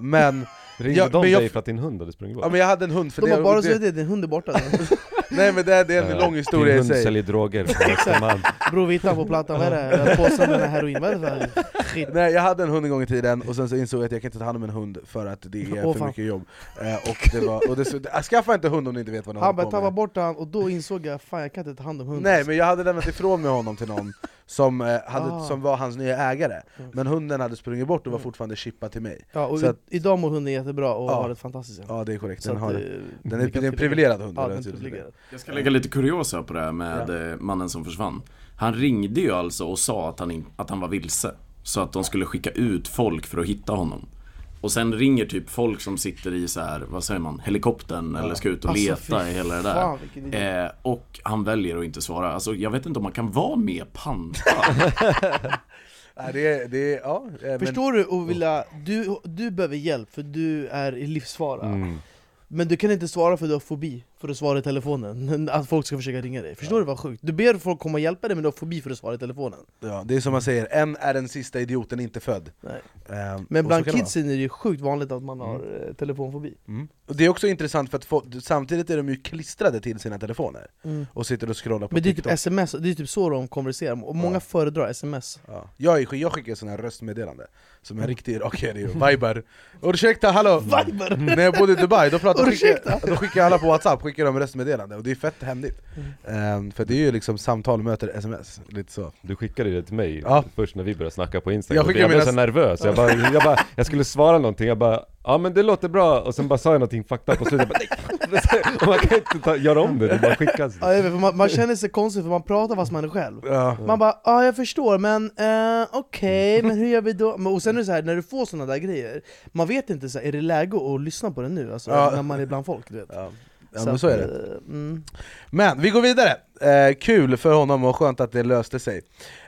men... Ringde jag, de men jag, dig för att din hund hade sprungit bort? Ja men jag hade en hund för De det, bara det, sagt det, din hund är borta Nej men det, det är en Ja, lång historia Din i sig. säljer droger på Östermalm Bror vi hittade på plattan, vad är det? Påsen med heroin, vad är det för skit? Nej jag hade en hund en gång i tiden, och sen så insåg jag att jag kan inte ta hand om en hund för att det är Åh, för fan. mycket jobb. Eh, Och det var, och det, så, skaffa inte hund om ni inte vet vad ni Han håller på med. bort han, och då insåg jag fan jag kan inte ta hand om hunden Nej men jag hade lämnat ifrån mig honom till någon som, eh, hade, Ah. som var hans nya ägare. Men hunden hade sprungit bort och var fortfarande chippad till mig. Ja, och att- idag mår hunden jättebra och Ja. har ett fantastiskt Ja. Det är korrekt, den, att, har, eh, den är, är en privilegierad hund Ja, den är är privilegierad. Jag ska lägga lite kuriosa på det här med eh, mannen som försvann. Han ringde ju alltså och sa att han, in, att han var vilse. Så att de skulle skicka ut folk för att hitta honom. Och sen ringer typ folk som sitter i så här, vad säger man, helikoptern eller ska ut och Alltså, leta i hela det fan, där. idé. Eh, och han väljer att inte svara. Alltså jag vet inte om man kan vara mer panta. Nej, det det ja, eh, men- Förstår du och vilja, du, du behöver hjälp för du är i livsfara Mm. Men du kan inte svara för du har fobi för att svara i telefonen, att folk ska försöka ringa dig. Förstår du vad sjukt? Du ber folk komma och hjälpa dig men du har fobi för att svara i telefonen. Ja, det är som man säger, en är den sista idioten inte född. Nej. Ehm, Men bland kidsen är det ju sjukt vanligt att man har eh, telefonfobi. Mm. Det är också intressant för att få, samtidigt är de ju klistrade till sina telefoner Mm. Och sitter och scrollar på Men det är TikTok typ sms, det är typ så de konverserar, och många Ja. föredrar sms ja. jag, är- jag skickar sådana här röstmeddelande Som en riktig irakier och vibar Ursäkta hallå! Viber! När jag bodde i Dubai, då, pratade, skickar, då skickar alla på whatsapp, skickar de röstmeddelande och det är fett hemligt Ehm, För det är ju liksom samtal möter sms, lite så Du skickade det till mig Ja. först när vi började snacka på Instagram Jag, skickade jag blev mina- så nervös, jag, bara, jag, bara, jag skulle svara någonting, jag bara Ja men det låter bra, och sen bara sa jag någonting fucked up och slutet bara nej! Och man kan inte ta, göra om det, det bara skickas Ja, jag vet, man, man känner sig konstig för man pratar fast man är själv ja. Man bara ja jag förstår men eh, okej, men hur gör vi då? Och sen är det så här, när du får såna där grejer Man vet inte, så här, är det läge att lyssna på det nu? Alltså, Ja. När man är bland folk du vet Ja. Ja men så är det. mm. Men vi går vidare, eh, kul för honom och skönt att det löste sig.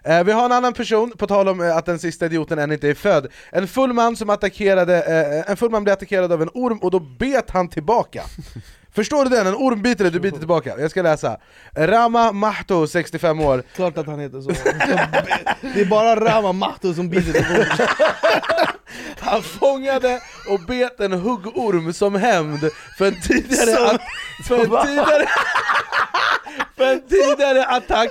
Eh, Vi har en annan person, på tal om eh, att den sista idioten än inte är född. En full man som attackerade, eh, en full man blev attackerad av en orm och då bet han tillbaka Förstår du den? En orm biter dig, du biter tillbaka. Jag ska läsa. Rama Mahto, 65 år. Klart att han heter så Det är bara Rama Mahto som biter till Han fångade och bet en huggorm som hämnd för en tidigare, Som- att, för en tidigare, för en tidigare attack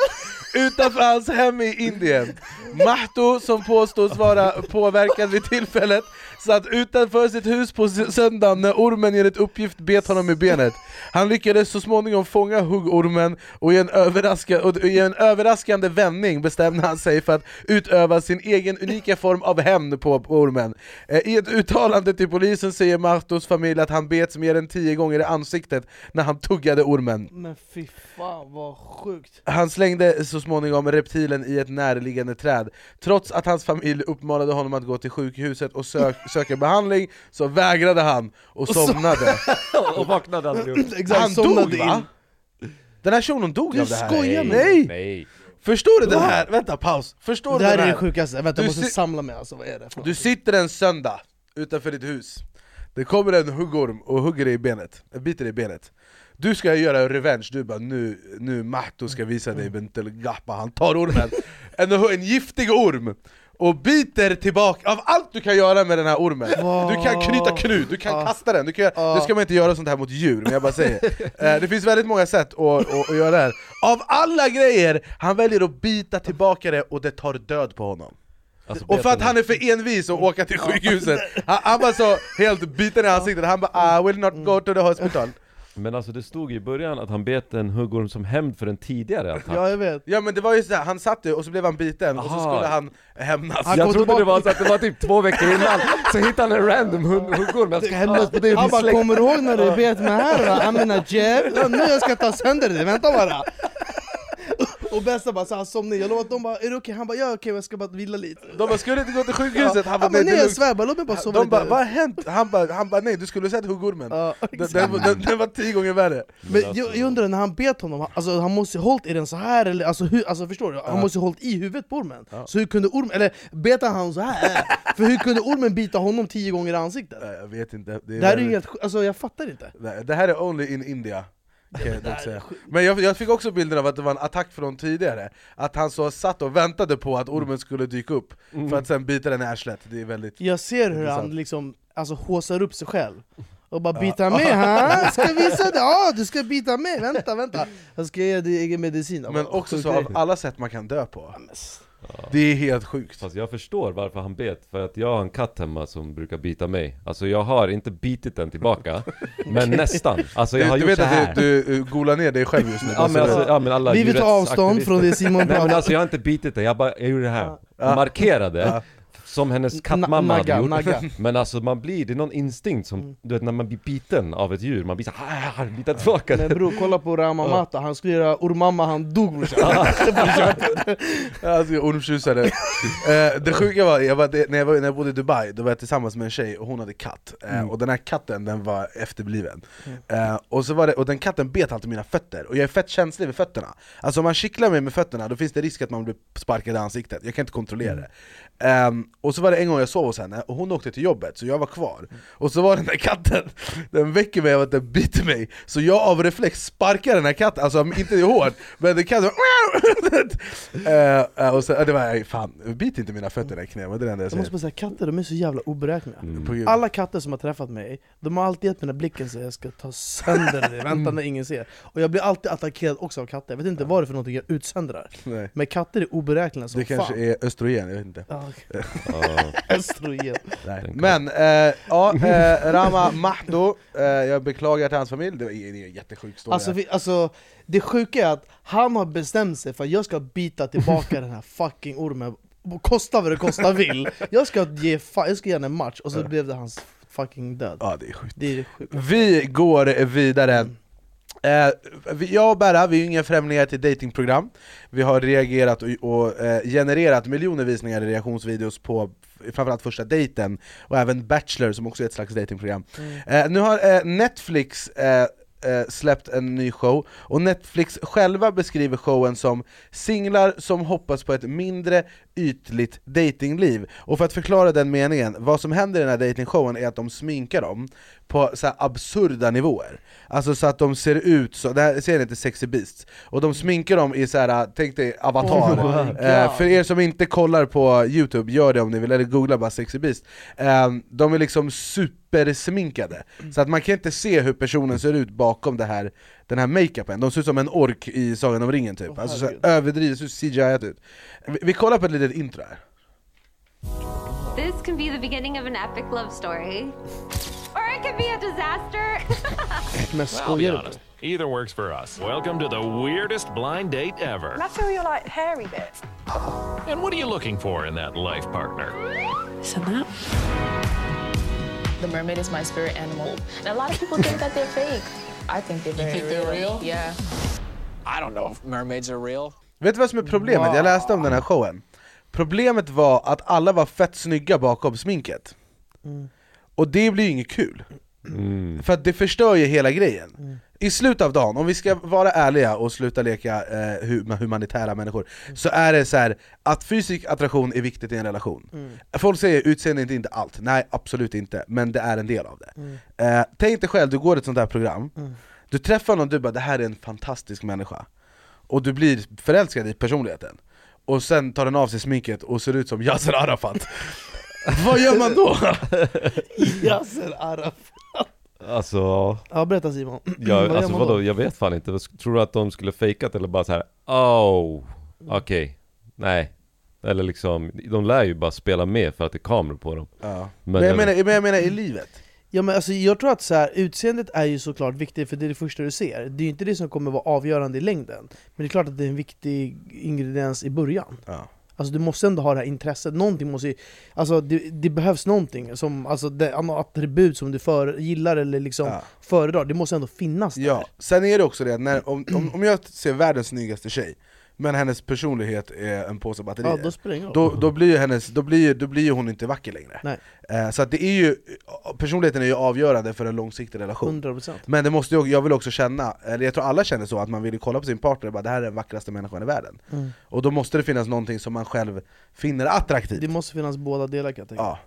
utanför hans hem i Indien. Mahto, som påstås vara påverkad vid tillfället, satt utanför sitt hus på söndagen när ormen enligt uppgift bet honom i benet. Han lyckades så småningom fånga huggormen och i en, överraska, och i en överraskande vändning bestämde han sig för att utöva sin egen unika form av hämnd på ormen. Eh, I ett uttalande till polisen säger Mahtos familj att han bets mer än tio gånger i ansiktet när han tuggade ormen. Men fy fan vad sjukt Han slängde så småningom reptilen i ett närliggande träd. Trots att hans familj uppmanade honom att gå till sjukhuset och sök, söka behandling så vägrade han och somnade. Och vaknade aldrig upp. Exakt, Han somnade dog va? Den här shunon dog Du av det här? skojar med Nej! Nej. Förstår du det här? Vänta, paus. Förstår Det du här det är här? det sjukaste, vänta Du jag måste si- samla mig alltså, vad är det för Du sitter en söndag utanför ditt hus. Det kommer en huggorm och hugger dig i benet, biter dig i benet. Du ska göra revenge, du bara nu, nu Mahto ska visa dig Bentel Gappa Han tar ormen, en, en giftig orm och biter tillbaka, av allt du kan göra med den här ormen. Du kan knyta knut, du kan Ah. kasta den, du kan, Ah. nu ska man inte göra sånt här mot djur, men jag bara säger. Eh, Det finns väldigt många sätt att, att, att göra det här. Av alla grejer, han väljer att bita tillbaka det och det tar död på honom. Alltså, och för att han är för envis att åka till sjukhuset, han, han var så helt biten i ansiktet, han bara I will not go to the hospital Men alltså det stod i början att han bet en huggorm som hämnd för en tidigare attack. Ja jag vet. Ja men det var ju såhär, han satt ju och så blev han biten och så Aha. skulle han hämnas. Han Jag trodde det tillbaka- var så att det var typ två veckor innan, så hittade han en random huggorm, jag ska hämnas på dig Han bara 'Kommer du ihåg när du bet mig här? Amina Jeff? Ja, nu jag ska ta sönder dig, vänta bara' Och bästa bara så han somnade, jag lovade att de bara 'Är det okej?' Han bara 'Ja okej, jag ska bara vila lite' De bara 'Skulle du inte gå till sjukhuset?' Ja. Han bara 'Nej, nej jag lugnt." svär, bara låt mig bara sova De bara 'Vad har hänt?' Han bara, han bara 'Nej, du skulle sett huggormen' Ja, den, den, den, den var tio gånger värre Men jag, jag undrar när han bet honom, han- alltså, han måste ju hållit i den så här eller alltså, hur, alltså förstår du? Han Ja. måste ju hållit i huvudet på ormen Så hur kunde ormen, eller bet han honom så här? För hur kunde ormen bita honom tio gånger i ansiktet? Nej, Jag vet inte Det, Det här är ju helt alltså jag fattar inte Nej, det här är only in India kan jag dock säga. Men jag, jag fick också bilden av att det var en attack från tidigare Att han så satt och väntade på att ormen skulle dyka upp Mm. För att sen bita den i arslet, det är väldigt Jag ser hur intressant. han liksom, alltså håsar upp sig själv och bara bita med ha? Ska visa dig? Ja, du ska bita med, vänta vänta Jag ska ge dig egen medicin Men också så av alla sätt man kan dö på Det är helt sjukt. Fast jag förstår varför han bet, för att jag har en katt hemma som brukar bita mig. Alltså jag har inte bitit den tillbaka, men nästan. Alltså jag du, har du gjort vet så här. att du, du golar ner dig själv just nu. Ja men, alltså, ja, men alla Vi vill ta avstånd från det Simon Nej pratar men alltså jag har inte bitit den, jag bara, jag gjorde det här. Ja. Markerade. Ja. Som hennes kattmamma hade gjort. Nagga. Men alltså man blir, det är någon instinkt som, du vet när man blir biten av ett djur, man blir såhär, bita tillbaka Men bror, kolla på Rama Mata, han skulle göra Ormamma, han dog brorsan Alltså ormtjusare eh, Det sjuka var, jag var när, jag var, när jag bodde i Dubai, då var jag tillsammans med en tjej och hon hade katt. Eh, Mm. Och den här katten den var efterbliven. Eh, och, så var det, och den katten bet alltid mina fötter, och jag är fett känslig vid fötterna. Alltså om man kittlar mig med fötterna, då finns det risk att man blir sparkad i ansiktet, jag kan inte kontrollera det Ehm, Och så var det en gång jag sov hos henne, och hon åkte till jobbet, så jag var kvar. Och så var den där katten, den väcker mig av att den biter mig. Så jag av reflex sparkar den här katten, alltså inte hårt, men den katten eh, och så, det var, fan, bit inte mina fötter i knä, men det är det enda jag Jag måste säger? bara säga, katter de är så jävla oberäkneliga. Gud. Alla katter som har träffat mig, de har alltid gett mig den här blicken så jag ska ta sönder det, vänta när ingen ser. Och jag blir alltid attackerad också av katter, jag vet inte vad det är för någonting jag utsöndrar. Nej. Men katter är oberäkneliga som Det kanske fan. är östrogen, jag vet inte. Ja. Östrogen Nej. Men, eh, ja, eh, Rama Mahdo, eh, jag beklagar till hans familj, det var det är en jättesjuk story. Alltså, vi, alltså, det sjuka är att han har bestämt sig för att jag ska bita tillbaka den här fucking ormen. Kosta vad det kosta vill. Jag ska ge, fa- jag ska ge honom en match och så blev det hans fucking död. Ja det är sjukt. Det är sjukt. Vi går vidare Eh, jag och Berra, vi är ju inga främlingar till datingprogram. Vi har reagerat och, och eh, genererat miljoner visningar i reaktionsvideos på framförallt första dejten och även Bachelor som också är ett slags datingprogram. Eh, Nu har eh, Netflix eh, eh, släppt en ny show, och Netflix själva beskriver showen som singlar som hoppas på ett mindre ytligt datingliv. Och för att förklara den meningen, vad som händer i den här datingshowen är att de sminkar dem på så absurda nivåer. Alltså så att de ser ut så, det här ser inte Sexy Beasts, och de sminkar dem i så här, tänk dig Avatar. Oh eh, för er som inte kollar på youtube, gör det om ni vill, eller googla bara Sexy Beast. Eh, de är liksom supersminkade, så att man kan inte se hur personen ser ut bakom det här, den här makeupen. De ser ut som en ork i Sagan om ringen typ, alltså så överdrivet, så CGI ut. Vi, vi kollar på ett litet intro här. This can be the beginning of an epic love story. Or it could be a disaster. Men skojar du? honest. Either works for us. Welcome to the weirdest blind date ever. I feel you're like hairy bits. And what are you looking for in that life partner? Said that. The mermaid is my spirit animal. And a lot of people think that they're fake. I think they're very think they're real? Yeah. I don't know if mermaids are real. Vet du vad som är problemet? Jag läste om den här showen Problemet var att alla var fett snygga bakom sminket Och det blir ju inget kul För att det förstör ju hela grejen. I slutet av dagen, om vi ska vara ärliga och sluta leka eh, hu- humanitära människor Så är det så här att fysisk attraktion är viktigt i en relation. Folk säger utseende är inte- inte allt, nej absolut inte, men det är en del av det. Eh, Tänk dig själv, du går ett sånt här program. Du träffar någon, du bara det här är en fantastisk människa. Och du blir förälskad i personligheten. Och sen tar den av sig sminket och ser ut som Yasser Arafat. Vad gör man då? Yasser Arafat Alltså, Ja berätta Simon, ja, Vad alltså vadå, då? jag vet fan inte, tror du att de skulle fejkat eller bara så här, oh, okej, nej. Eller liksom, de lär ju bara spela med för att det är kameror på dem. Ja. Men jag menar, men jag menar i livet. Ja men alltså jag tror att så här, utseendet är ju såklart viktigt för det är det första du ser. Det är ju inte det som kommer vara avgörande i längden. Men det är klart att det är en viktig ingrediens i början. Ja. Alltså du måste ändå ha det här intresset, någonting måste ju, Alltså det, det behövs någonting, som, alltså det, attribut som du för, gillar eller liksom Ja. föredrar, det måste ändå finnas där. Ja, sen är det också det när, om, om, om jag ser världens snyggaste tjej men hennes personlighet är en påse batterier. Ja, då spelar då, då, blir hennes, då, blir då blir hon inte vacker längre. Nej. eh, Så att det är ju, personligheten är ju avgörande för en långsiktig relation. 100% Men det måste ju, jag vill också känna, eller jag tror alla känner så, att man vill kolla på sin partner och bara det här är den vackraste människan i världen. Mm. Och då måste det finnas någonting som man själv finner attraktivt. Det måste finnas båda delar kan jag tänka. Ja.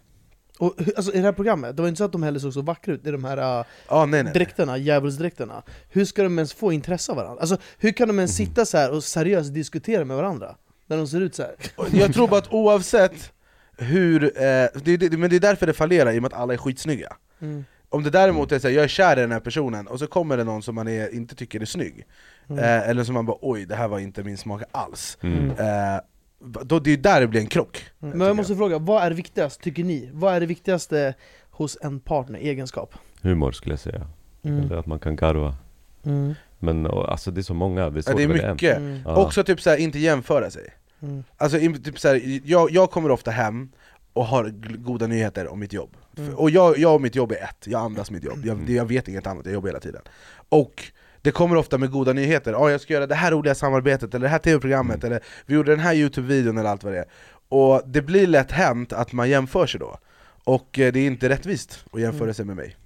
Och, alltså, I det här programmet, det var inte så att de heller såg så vackra ut i de här uh, Ah, nej, nej. dräkterna, djävulsdräkterna. Hur ska de ens få intresse av varandra? Alltså, hur kan de ens sitta så här och seriöst diskutera med varandra? När de ser ut så här. Jag tror bara att oavsett hur, eh, det, det, men det är därför det fallerar i och med att alla är skitsnygga Mm. Om det däremot är så här, jag är kär i den här personen och så kommer det någon som man är, inte tycker är snygg Mm. eh, Eller som man bara oj, det här var inte min smak alls Mm. eh, då, Det är där det blir en krock Men jag måste fråga, vad är viktigast tycker ni? Vad är det viktigaste hos en partner, egenskap? Humor skulle jag säga. Mm. Eller att man kan garva. Mm. Men och, alltså det är så många, det är Ja, det är mycket, Ja. också typ så här, inte jämföra sig Mm. Alltså typ så här, jag, jag kommer ofta hem och har goda nyheter om mitt jobb Mm. Och jag, jag och mitt jobb är ett, jag andas mitt jobb, jag, det- jag vet inget annat, jag jobbar hela tiden Och det kommer ofta med goda nyheter, oh, jag ska göra det här roliga samarbetet, eller det här tv-programmet, eller vi gjorde den här youtube-videon eller allt vad det är. Och det blir lätt hänt att man jämför sig då. Och eh, det är inte rättvist att jämföra Mm. sig med mig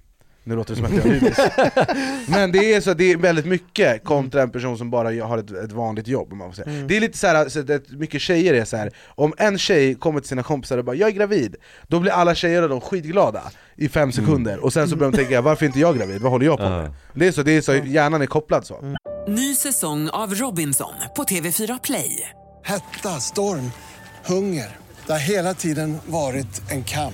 nu låter det som att jag hybris Men det är så, det är väldigt mycket kontra en person som bara har ett, ett vanligt jobb om man får säga. Mm. Det är lite så här, så att mycket tjejer är så här. om en tjej kommer till sina kompisar och bara 'jag är gravid' Då blir alla tjejer och de skitglada i fem sekunder, och sen så börjar de tänka 'varför är inte jag gravid? Vad håller jag på med?' Det är så, det är så hjärnan är kopplad så Ny säsong av Robinson på TV4 Play. Hetta, storm, hunger. Det har hela tiden varit en kamp.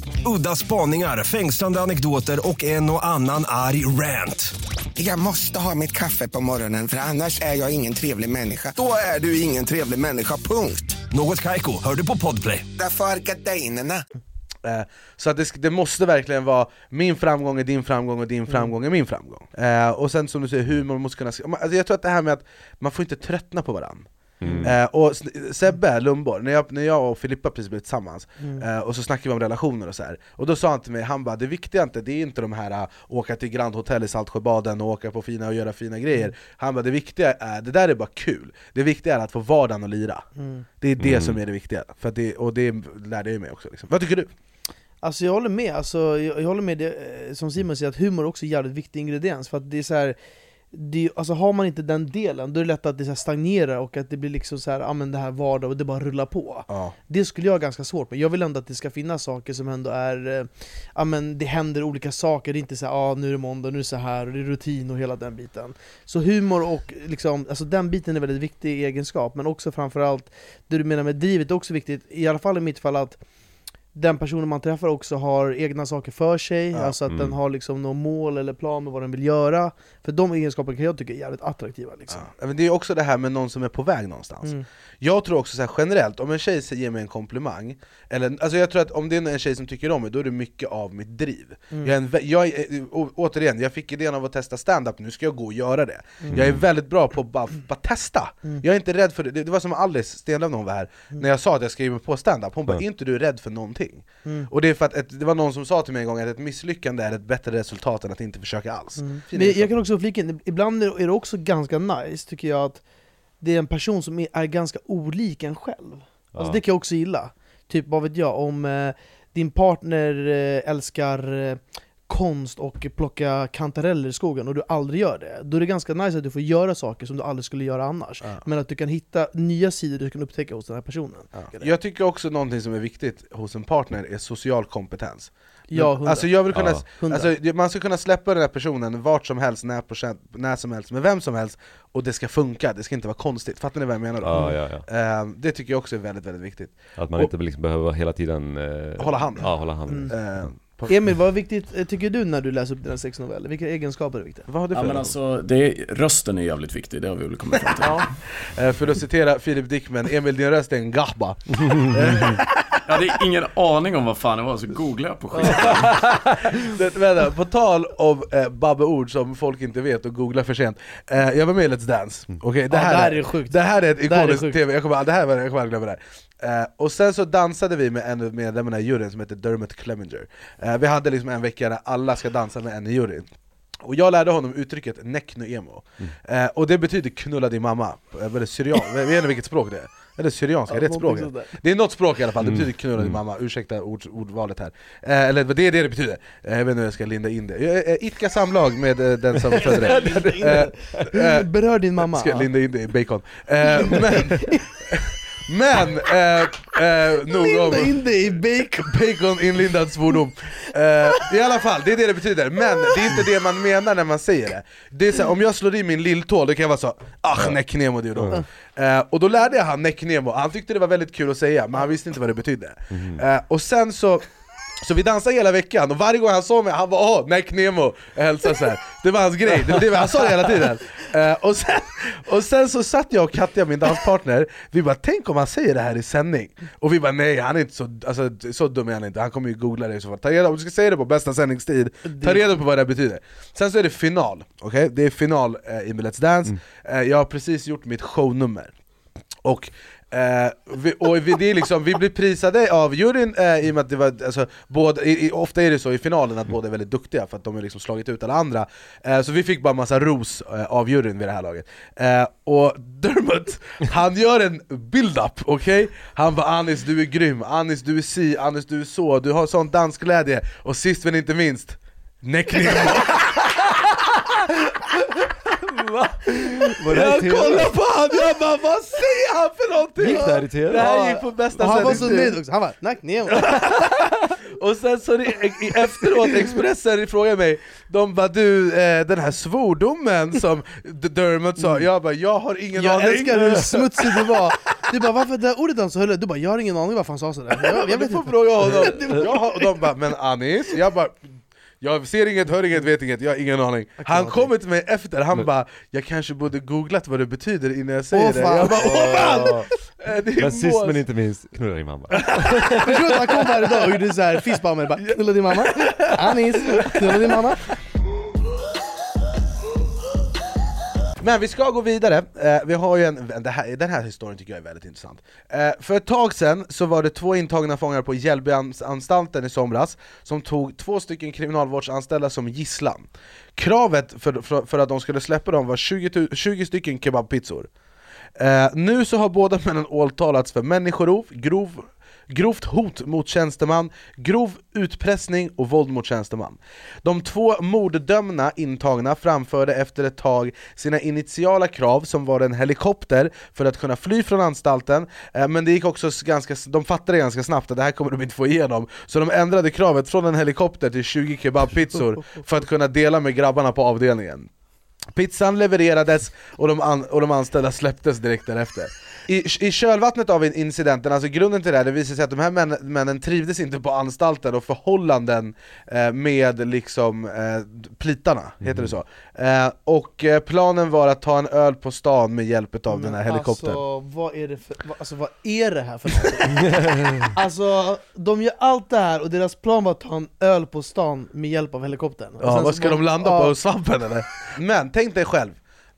Udda spaningar, fängslande anekdoter och en och annan arg rant. Jag måste ha mitt kaffe på morgonen för annars är jag ingen trevlig människa. Då är du ingen trevlig människa, punkt. Något Kaiko, hör du på Podplay. Därför är gardinerna. Eh, Så att det, det måste verkligen vara min framgång är din framgång och din framgång är min framgång eh, Och sen som du säger, humor måste kunna... alltså Jag tror att det här med att man får inte tröttna på varandra Mm. Eh, och Sebbe Lundborg, när jag, när jag och Filippa precis blev tillsammans, Mm. eh, och så snackade vi om relationer och så här. och då sa han till mig, han bara det viktiga inte, det är inte de här uh, åka till Grand Hotel i Saltsjöbaden och åka på fina och göra fina grejer Mm. Han bara det viktiga är, det där är bara kul, det viktiga är att få vardagen att lira Mm. Det är det Mm. som är det viktiga, för det, och det lärde jag mig också liksom. Vad tycker du? Alltså jag håller med, alltså, jag, jag håller med det, eh, som Simon säger, att humor också är en jävligt viktig ingrediens för att det är så här, det, alltså har man inte den delen, då är det lätt att det så stagnerar och att det blir liksom så här, ja men det här vardag och det bara rullar på. Ja. Det skulle jag ha ganska svårt med, jag vill ändå att det ska finnas saker som ändå är, ja men det händer olika saker, det är inte så här, ja nu är det måndag, nu är det så här och det är rutin och hela den biten. Så humor och liksom, alltså den biten är väldigt viktig egenskap, men också framförallt det du menar med drivet är också viktigt, i alla fall i mitt fall att den personen man träffar också har egna saker för sig, Ja, alltså att den mm. har liksom något mål eller plan med vad den vill göra För de egenskaperna kan jag tycka är jävligt attraktiva liksom. Ja, men det är också det här med någon som är på väg någonstans Mm. Jag tror också så här, generellt, om en tjej ger mig en komplimang eller, alltså Jag tror att om det är en tjej som tycker om mig, då är det mycket av mitt driv Mm. jag är en, jag å, Återigen, jag fick idén av att testa stand-up nu ska jag gå och göra det Mm. Jag är väldigt bra på att bara, bara testa, Mm. jag är inte rädd för det Det det var som Alice Stenlöf när hon var här, när jag sa att jag skriver på stand-up hon bara. 'Är inte du rädd för någonting?' Mm. Och det är för att ett, det var någon som sa till mig en gång att ett misslyckande är ett bättre resultat än att inte försöka alls Mm. Men jag kan också flika in, ibland är det också ganska nice tycker jag att det är en person som är, är ganska olik en själv. Alltså Ja. det kan jag också gilla. Typ vad vet jag, om eh, din partner eh, älskar eh, konst och plocka kantareller i skogen och du aldrig gör det, då är det ganska nice att du får göra saker som du aldrig skulle göra annars. Ja. Men att du kan hitta nya sidor du kan upptäcka hos den här personen. Ja. Jag tycker också någonting som är viktigt hos en partner är social kompetens Ja, alltså jag vill kunna, Ja, alltså man ska kunna släppa den här personen vart som helst, när, på, när som helst, med vem som helst Och det ska funka, det ska inte vara konstigt, fattar ni vad jag menar då? Ja, ja, ja. Ehm, det tycker jag också är väldigt, väldigt viktigt Att man Och- inte liksom behöver hela tiden eh, Hålla hand. Ja, hålla hand. Mm. Ehm, på- Emil, vad är viktigt eh, tycker du när du läser upp dina sexnoveller? Vilka egenskaper är viktiga? Vad har du Ja för men alltså, det är, rösten är jävligt viktig, det har vi väl kommit fram till. Ja. Eh, För att citera Filip Dickman, Emil din röst är en gahba Jag hade ingen aning om vad fan det var, så googlade jag på skit. Det- Vänta, på tal om eh, babbeord som folk inte vet och googlar för sent. Eh, Jag var med i Let's Dance, okej? Ja, det här är sjukt. Det här är ett Det här är ikoniskt tv, jag kommer, det här, var- jag kommer aldrig glömma det här. Eh, Och sen så dansade vi med en av medlemmarna i juryn som heter Dermot Clemenger. Eh, Vi hade liksom en vecka där alla ska dansa med en i juryn. Och jag lärde honom uttrycket nekno emo, eh, och det betyder knulla din mamma, eh, eller syrian, jag vet inte vilket språk det är eller syrianska, Ja, rätt språk? Det är något språk i alla fall, det Mm. betyder knulla din Mm. mamma, ursäkta ord, ordvalet här. Eh, Eller det är det det betyder, eh, jag vet inte hur jag ska linda in det. Är, eh, Idka samlag med eh, den som födde dig. Eh, eh, Berör din mamma. Ska jag linda in det i bacon? Eh, Men, men eh, eh, nog om Linda in det i bacon. bacon inlindad svordom. Eh, I alla fall, det är det det betyder, men det är inte det man menar när man säger det. Det är så här, om jag slår i min lilltå, då kan jag vara så Ach, necknemo du då eh, Och då lärde jag han necknemo, han tyckte det var väldigt kul att säga, men han visste inte vad det betydde. Eh, Och sen så så vi dansade hela veckan, och varje gång han såg mig, han bara åh, Neck Nemo, jag hälsade så här. Det var hans grej, det det, han sa det hela tiden. Eh, och, sen, och sen så satt jag och Katja, min danspartner, vi bara tänk om han säger det här i sändning? Och vi bara nej, han är inte så, alltså, så dum är han inte, han kommer ju googla det i så fall. Ta reda, om du ska säga det på bästa sändningstid, ta reda på vad det betyder. Sen så är det final, okej? Det är final eh, i Let's Dance, eh, jag har precis gjort mitt shownummer. Och, eh, vi, och vi, det är liksom, vi blir prisade av juryn eh, i och med att det var, alltså, både, i, i, ofta är det så i finalen att båda är väldigt duktiga för att de har liksom slagit ut alla andra. Eh, Så vi fick bara massa ros eh, av juryn vid det här laget. Eh, Och Dermot, han gör en build-up, okej? Han bara 'Anis du är grym, Anis du är si, Anis du är så, du har sån dansglädje' Och sist men inte minst, Neck det i Jag kollar på han, jag bara 'Vad säger han för någonting?' Gick det här i TV? Det här gick på bästa Och han var så nöjd också, han bara nack Nemo. Och sen så det, i- efteråt, Expressen frågade mig, de bara du, eh, den här svordomen som Dermot sa, jag bara jag har ingen Jag aning älskar hur smutsig du var. Du bara varför det där ordet han så höll Du bara jag har ingen aning varför han sa sådär. Jag, jag Jag vet får inte. fråga honom, jag har, och de bara 'Men Anis' jag bara jag ser inget, hör inget, vet inget, jag har ingen aning. Han kommer till mig efter, han bara 'Jag kanske borde googlat vad det betyder innan jag säger Åh, det' fan. Jag bara 'Åh fan!' Eh, det är Men sist men inte minst, knulla din mamma. Förstår du att han kom här idag och gjorde såhär med bara knulla din mamma, Anis, knulla din mamma. Men vi ska gå vidare, eh, vi har ju en, det här, den här historien tycker jag är väldigt intressant. Eh, För ett tag sedan så var det två intagna fångar på Hjällbyanstalten i somras Som tog två stycken kriminalvårdsanställda som gisslan. Kravet för, för, för att de skulle släppa dem var 20, 20 stycken kebabpizzor. Eh, Nu så har båda männen åtalats för människorov, grov Grovt hot mot tjänsteman, grov utpressning och våld mot tjänsteman. De två morddömda intagna framförde efter ett tag sina initiala krav som var en helikopter för att kunna fly från anstalten, eh, men det gick också ganska, de fattade ganska snabbt att det här kommer de inte få igenom, så de ändrade kravet från en helikopter till 20 kebabpizzor för att kunna dela med grabbarna på avdelningen. Pizzan levererades och de, an och de anställda släpptes direkt därefter. I, I kölvattnet av in- incidenten, alltså grunden till det här, det visade sig att de här män, männen trivdes inte på anstalten och förhållanden eh, med liksom eh, plitarna, heter det så? Eh, och eh, planen var att ta en öl på stan med hjälp av den här helikoptern. Alltså vad är det för, vad, alltså, vad är det här för någonting? alltså de gör allt det här och deras plan var att ta en öl på stan med hjälp av helikoptern. Ja, vad ska de landa ja, på? Svampen eller? Men tänk dig själv,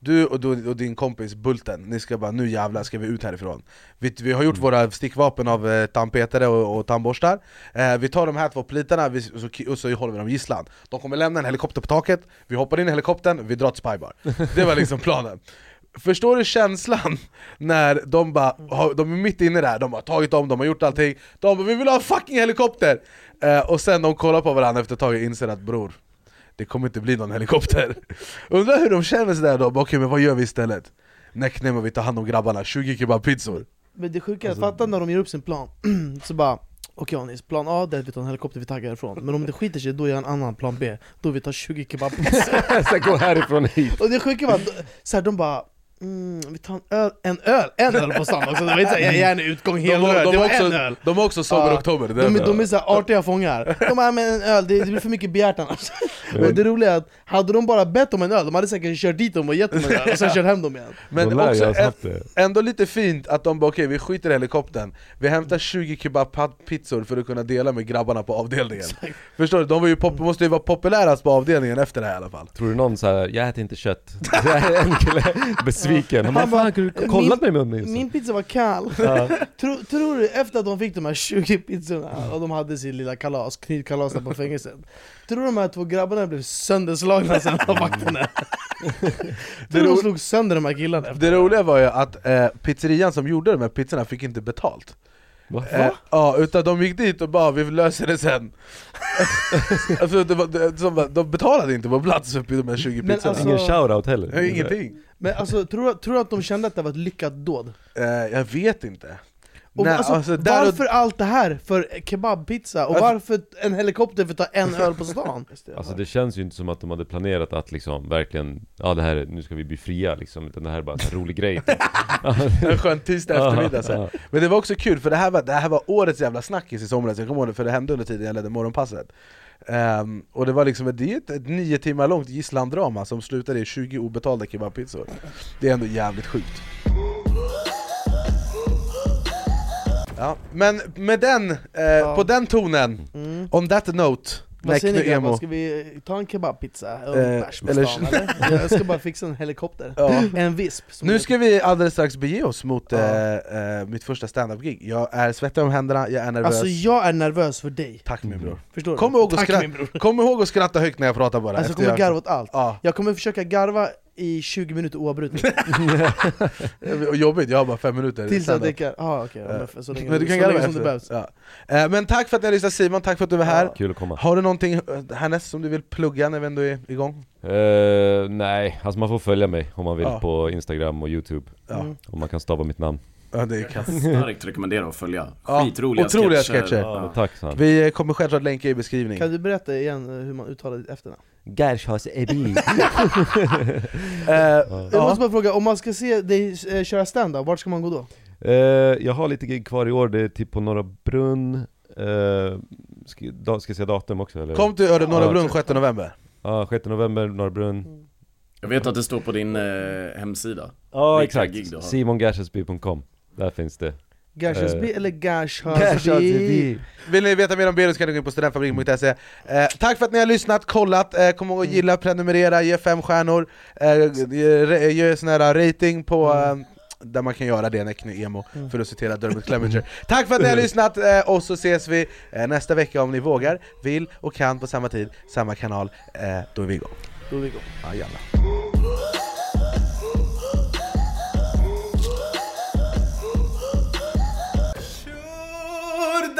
du och, du och din kompis Bulten, ni ska bara nu jävlar ska vi ut härifrån. Vi, vi har gjort våra stickvapen av eh, tandpetare och, och tandborstar. Eh, Vi tar de här två plitarna vi, och, så, och så håller vi dem gisslan. De kommer lämna en helikopter på taket, vi hoppar in i helikoptern, vi drar till Spybar. Det var liksom planen. Förstår du känslan när de bara, de är mitt inne där, de har tagit om, de har gjort allting. De bara 'Vi vill ha en fucking helikopter!' eh, Och sen de kollar på varandra efter ett tag och inser att bror det kommer inte bli någon helikopter. Undrar hur de känner sig där då, Bara, okej men vad gör vi istället? Neckname och vi tar hand om grabbarna, 20 kebabpizzor. Men det sjuka är Alltså- att fatta när de gör upp sin plan, så bara Okej Anis, plan A det är att vi tar en helikopter, vi taggar härifrån Men om det skiter sig, då gör jag en annan plan B. Då vi tar 20 kebabpizzor. Sen gå härifrån hit. Och det sjuka var, så här, de bara Mm, vi tar en öl, en öl, en öl på stan också, det var inte såhär gärna utgång De hel har- öl, de det var har också- en öl. de har också sober oktober, det är De, det. de är såhär artiga fångar, de bara men en öl, det, det blir för mycket begärt annars. Och det roliga är att, hade de bara bett om en öl, de hade säkert kört dit dem och gett dem en öl och sen kört hem dem igen. Men också ä- ändå lite fint att de bara okej, vi skiter i helikoptern. Vi hämtar 20 kebabpizzor för att kunna dela med grabbarna på avdelningen. Förstår du? De var ju pop- måste ju vara populärast på avdelningen efter det här i alla fall. Tror du någon såhär, jag äter inte kött? en kille besviken, han bara, fan kollat mig min, munnen? min pizza var kall Ja. tror, tror du, efter att de fick de här 20 pizzorna och de hade sin lilla kalas, knivkalas på fängelset Tror du de här två grabbarna blev sönderslagna sen av vakterna? Tror du de slog sönder de här killarna? Det roliga var ju att eh, pizzerian som gjorde de här pizzorna fick inte betalt Eh, ja, utan de gick dit och bara 'vi löser det sen' alltså, det var, det, som bara, De betalade inte på plats för de här 20 Men pizzorna. alltså- Ingen shoutout heller. Ingenting. Men alltså, tror, du- tror du att de kände att det var ett lyckat dåd? eh, Jag vet inte Och Nej, alltså, alltså, där och- varför allt det här för kebabpizza? Och Alltså- varför en helikopter för att ta en öl på stan? Alltså det känns ju inte som att de hade planerat att liksom verkligen, ja det här, är- nu ska vi bli fria liksom, utan det här är bara en rolig grej En skön tisdag eftermiddag så. Men det var också kul för det här var, det här var årets jävla snackis i somras, jag kommer ihåg det för det hände under tiden jag ledde morgonpasset Ehm, Och det var liksom ett, det är ett, ett nio timmar långt gisslandrama som slutade i 20 obetalda kebabpizzor Det är ändå jävligt sjukt Ja, men med den, eh, på den tonen, on that note, Mm. Vad säger ni grabbar, emo ska vi ta en kebabpizza och Eh, bärs på eller- stan eller? Jag ska bara fixa en helikopter, Ja. en visp Nu ska vi alldeles strax bege oss mot eh, eh, mitt första stand-up-gig Jag är svettig om händerna, jag är nervös Alltså jag är nervös för dig Tack min bror Förstår du? Kom ihåg, Tack, min bror. kom ihåg att skratta högt när jag pratar bara Alltså jag kommer jag- garva åt allt, Ja. jag kommer försöka garva i 20 minuter oavbrutet Och jobbigt, jag har bara fem minuter Tills jag dricker, ah, okej, Eh, men så länge, Men du kan så länge som det behövs ja. Eh, Men tack för att ni har lyssnat Simon, tack för att du var här Kul att komma. Har du någonting eh, härnäst som du vill plugga när vi ändå är igång? Eh, nej, alltså man får följa mig om man vill Ja. på Instagram och youtube Ja. Mm. Om man kan stava mitt namn Ja det är kass Starkt rekommendera att följa. Ja, Skitroliga otroliga sketcher. sketcher. Ja, tack Vi kommer självklart länka i beskrivningen Kan du berätta igen eh, hur man uttalar ditt efternamn? Gershas Ebi Eh, Jag måste bara fråga, om man ska se dig eh, köra stand-up, vart ska man gå då? Eh, jag har lite gig kvar i år, det är typ på Norra Brunn eh, ska, da, ska jag säga datum också eller? Kom till Öre- Norra Ja, Brunn 6 november Ja, 6 november, Norra Brunn Jag vet att det står på din eh, hemsida. Ja Vilka exakt, simongershadsby.com Där finns det. Gershasby Eh, eller. Gershasby? Vill ni veta mer om Berus kan ni gå in på studentfabriken.se eh, Tack för att ni har lyssnat, kollat, eh, kom ihåg att gilla, prenumerera, ge fem stjärnor. Eh, ge, ge sån här rating på eh, där man kan göra det, Neckny Emo, för att citera Dermot Clemenger Tack för att ni har lyssnat, eh, och så ses vi eh, nästa vecka om ni vågar, vill och kan på samma tid, samma kanal, eh, då är vi igång. Då är vi igång. Ja,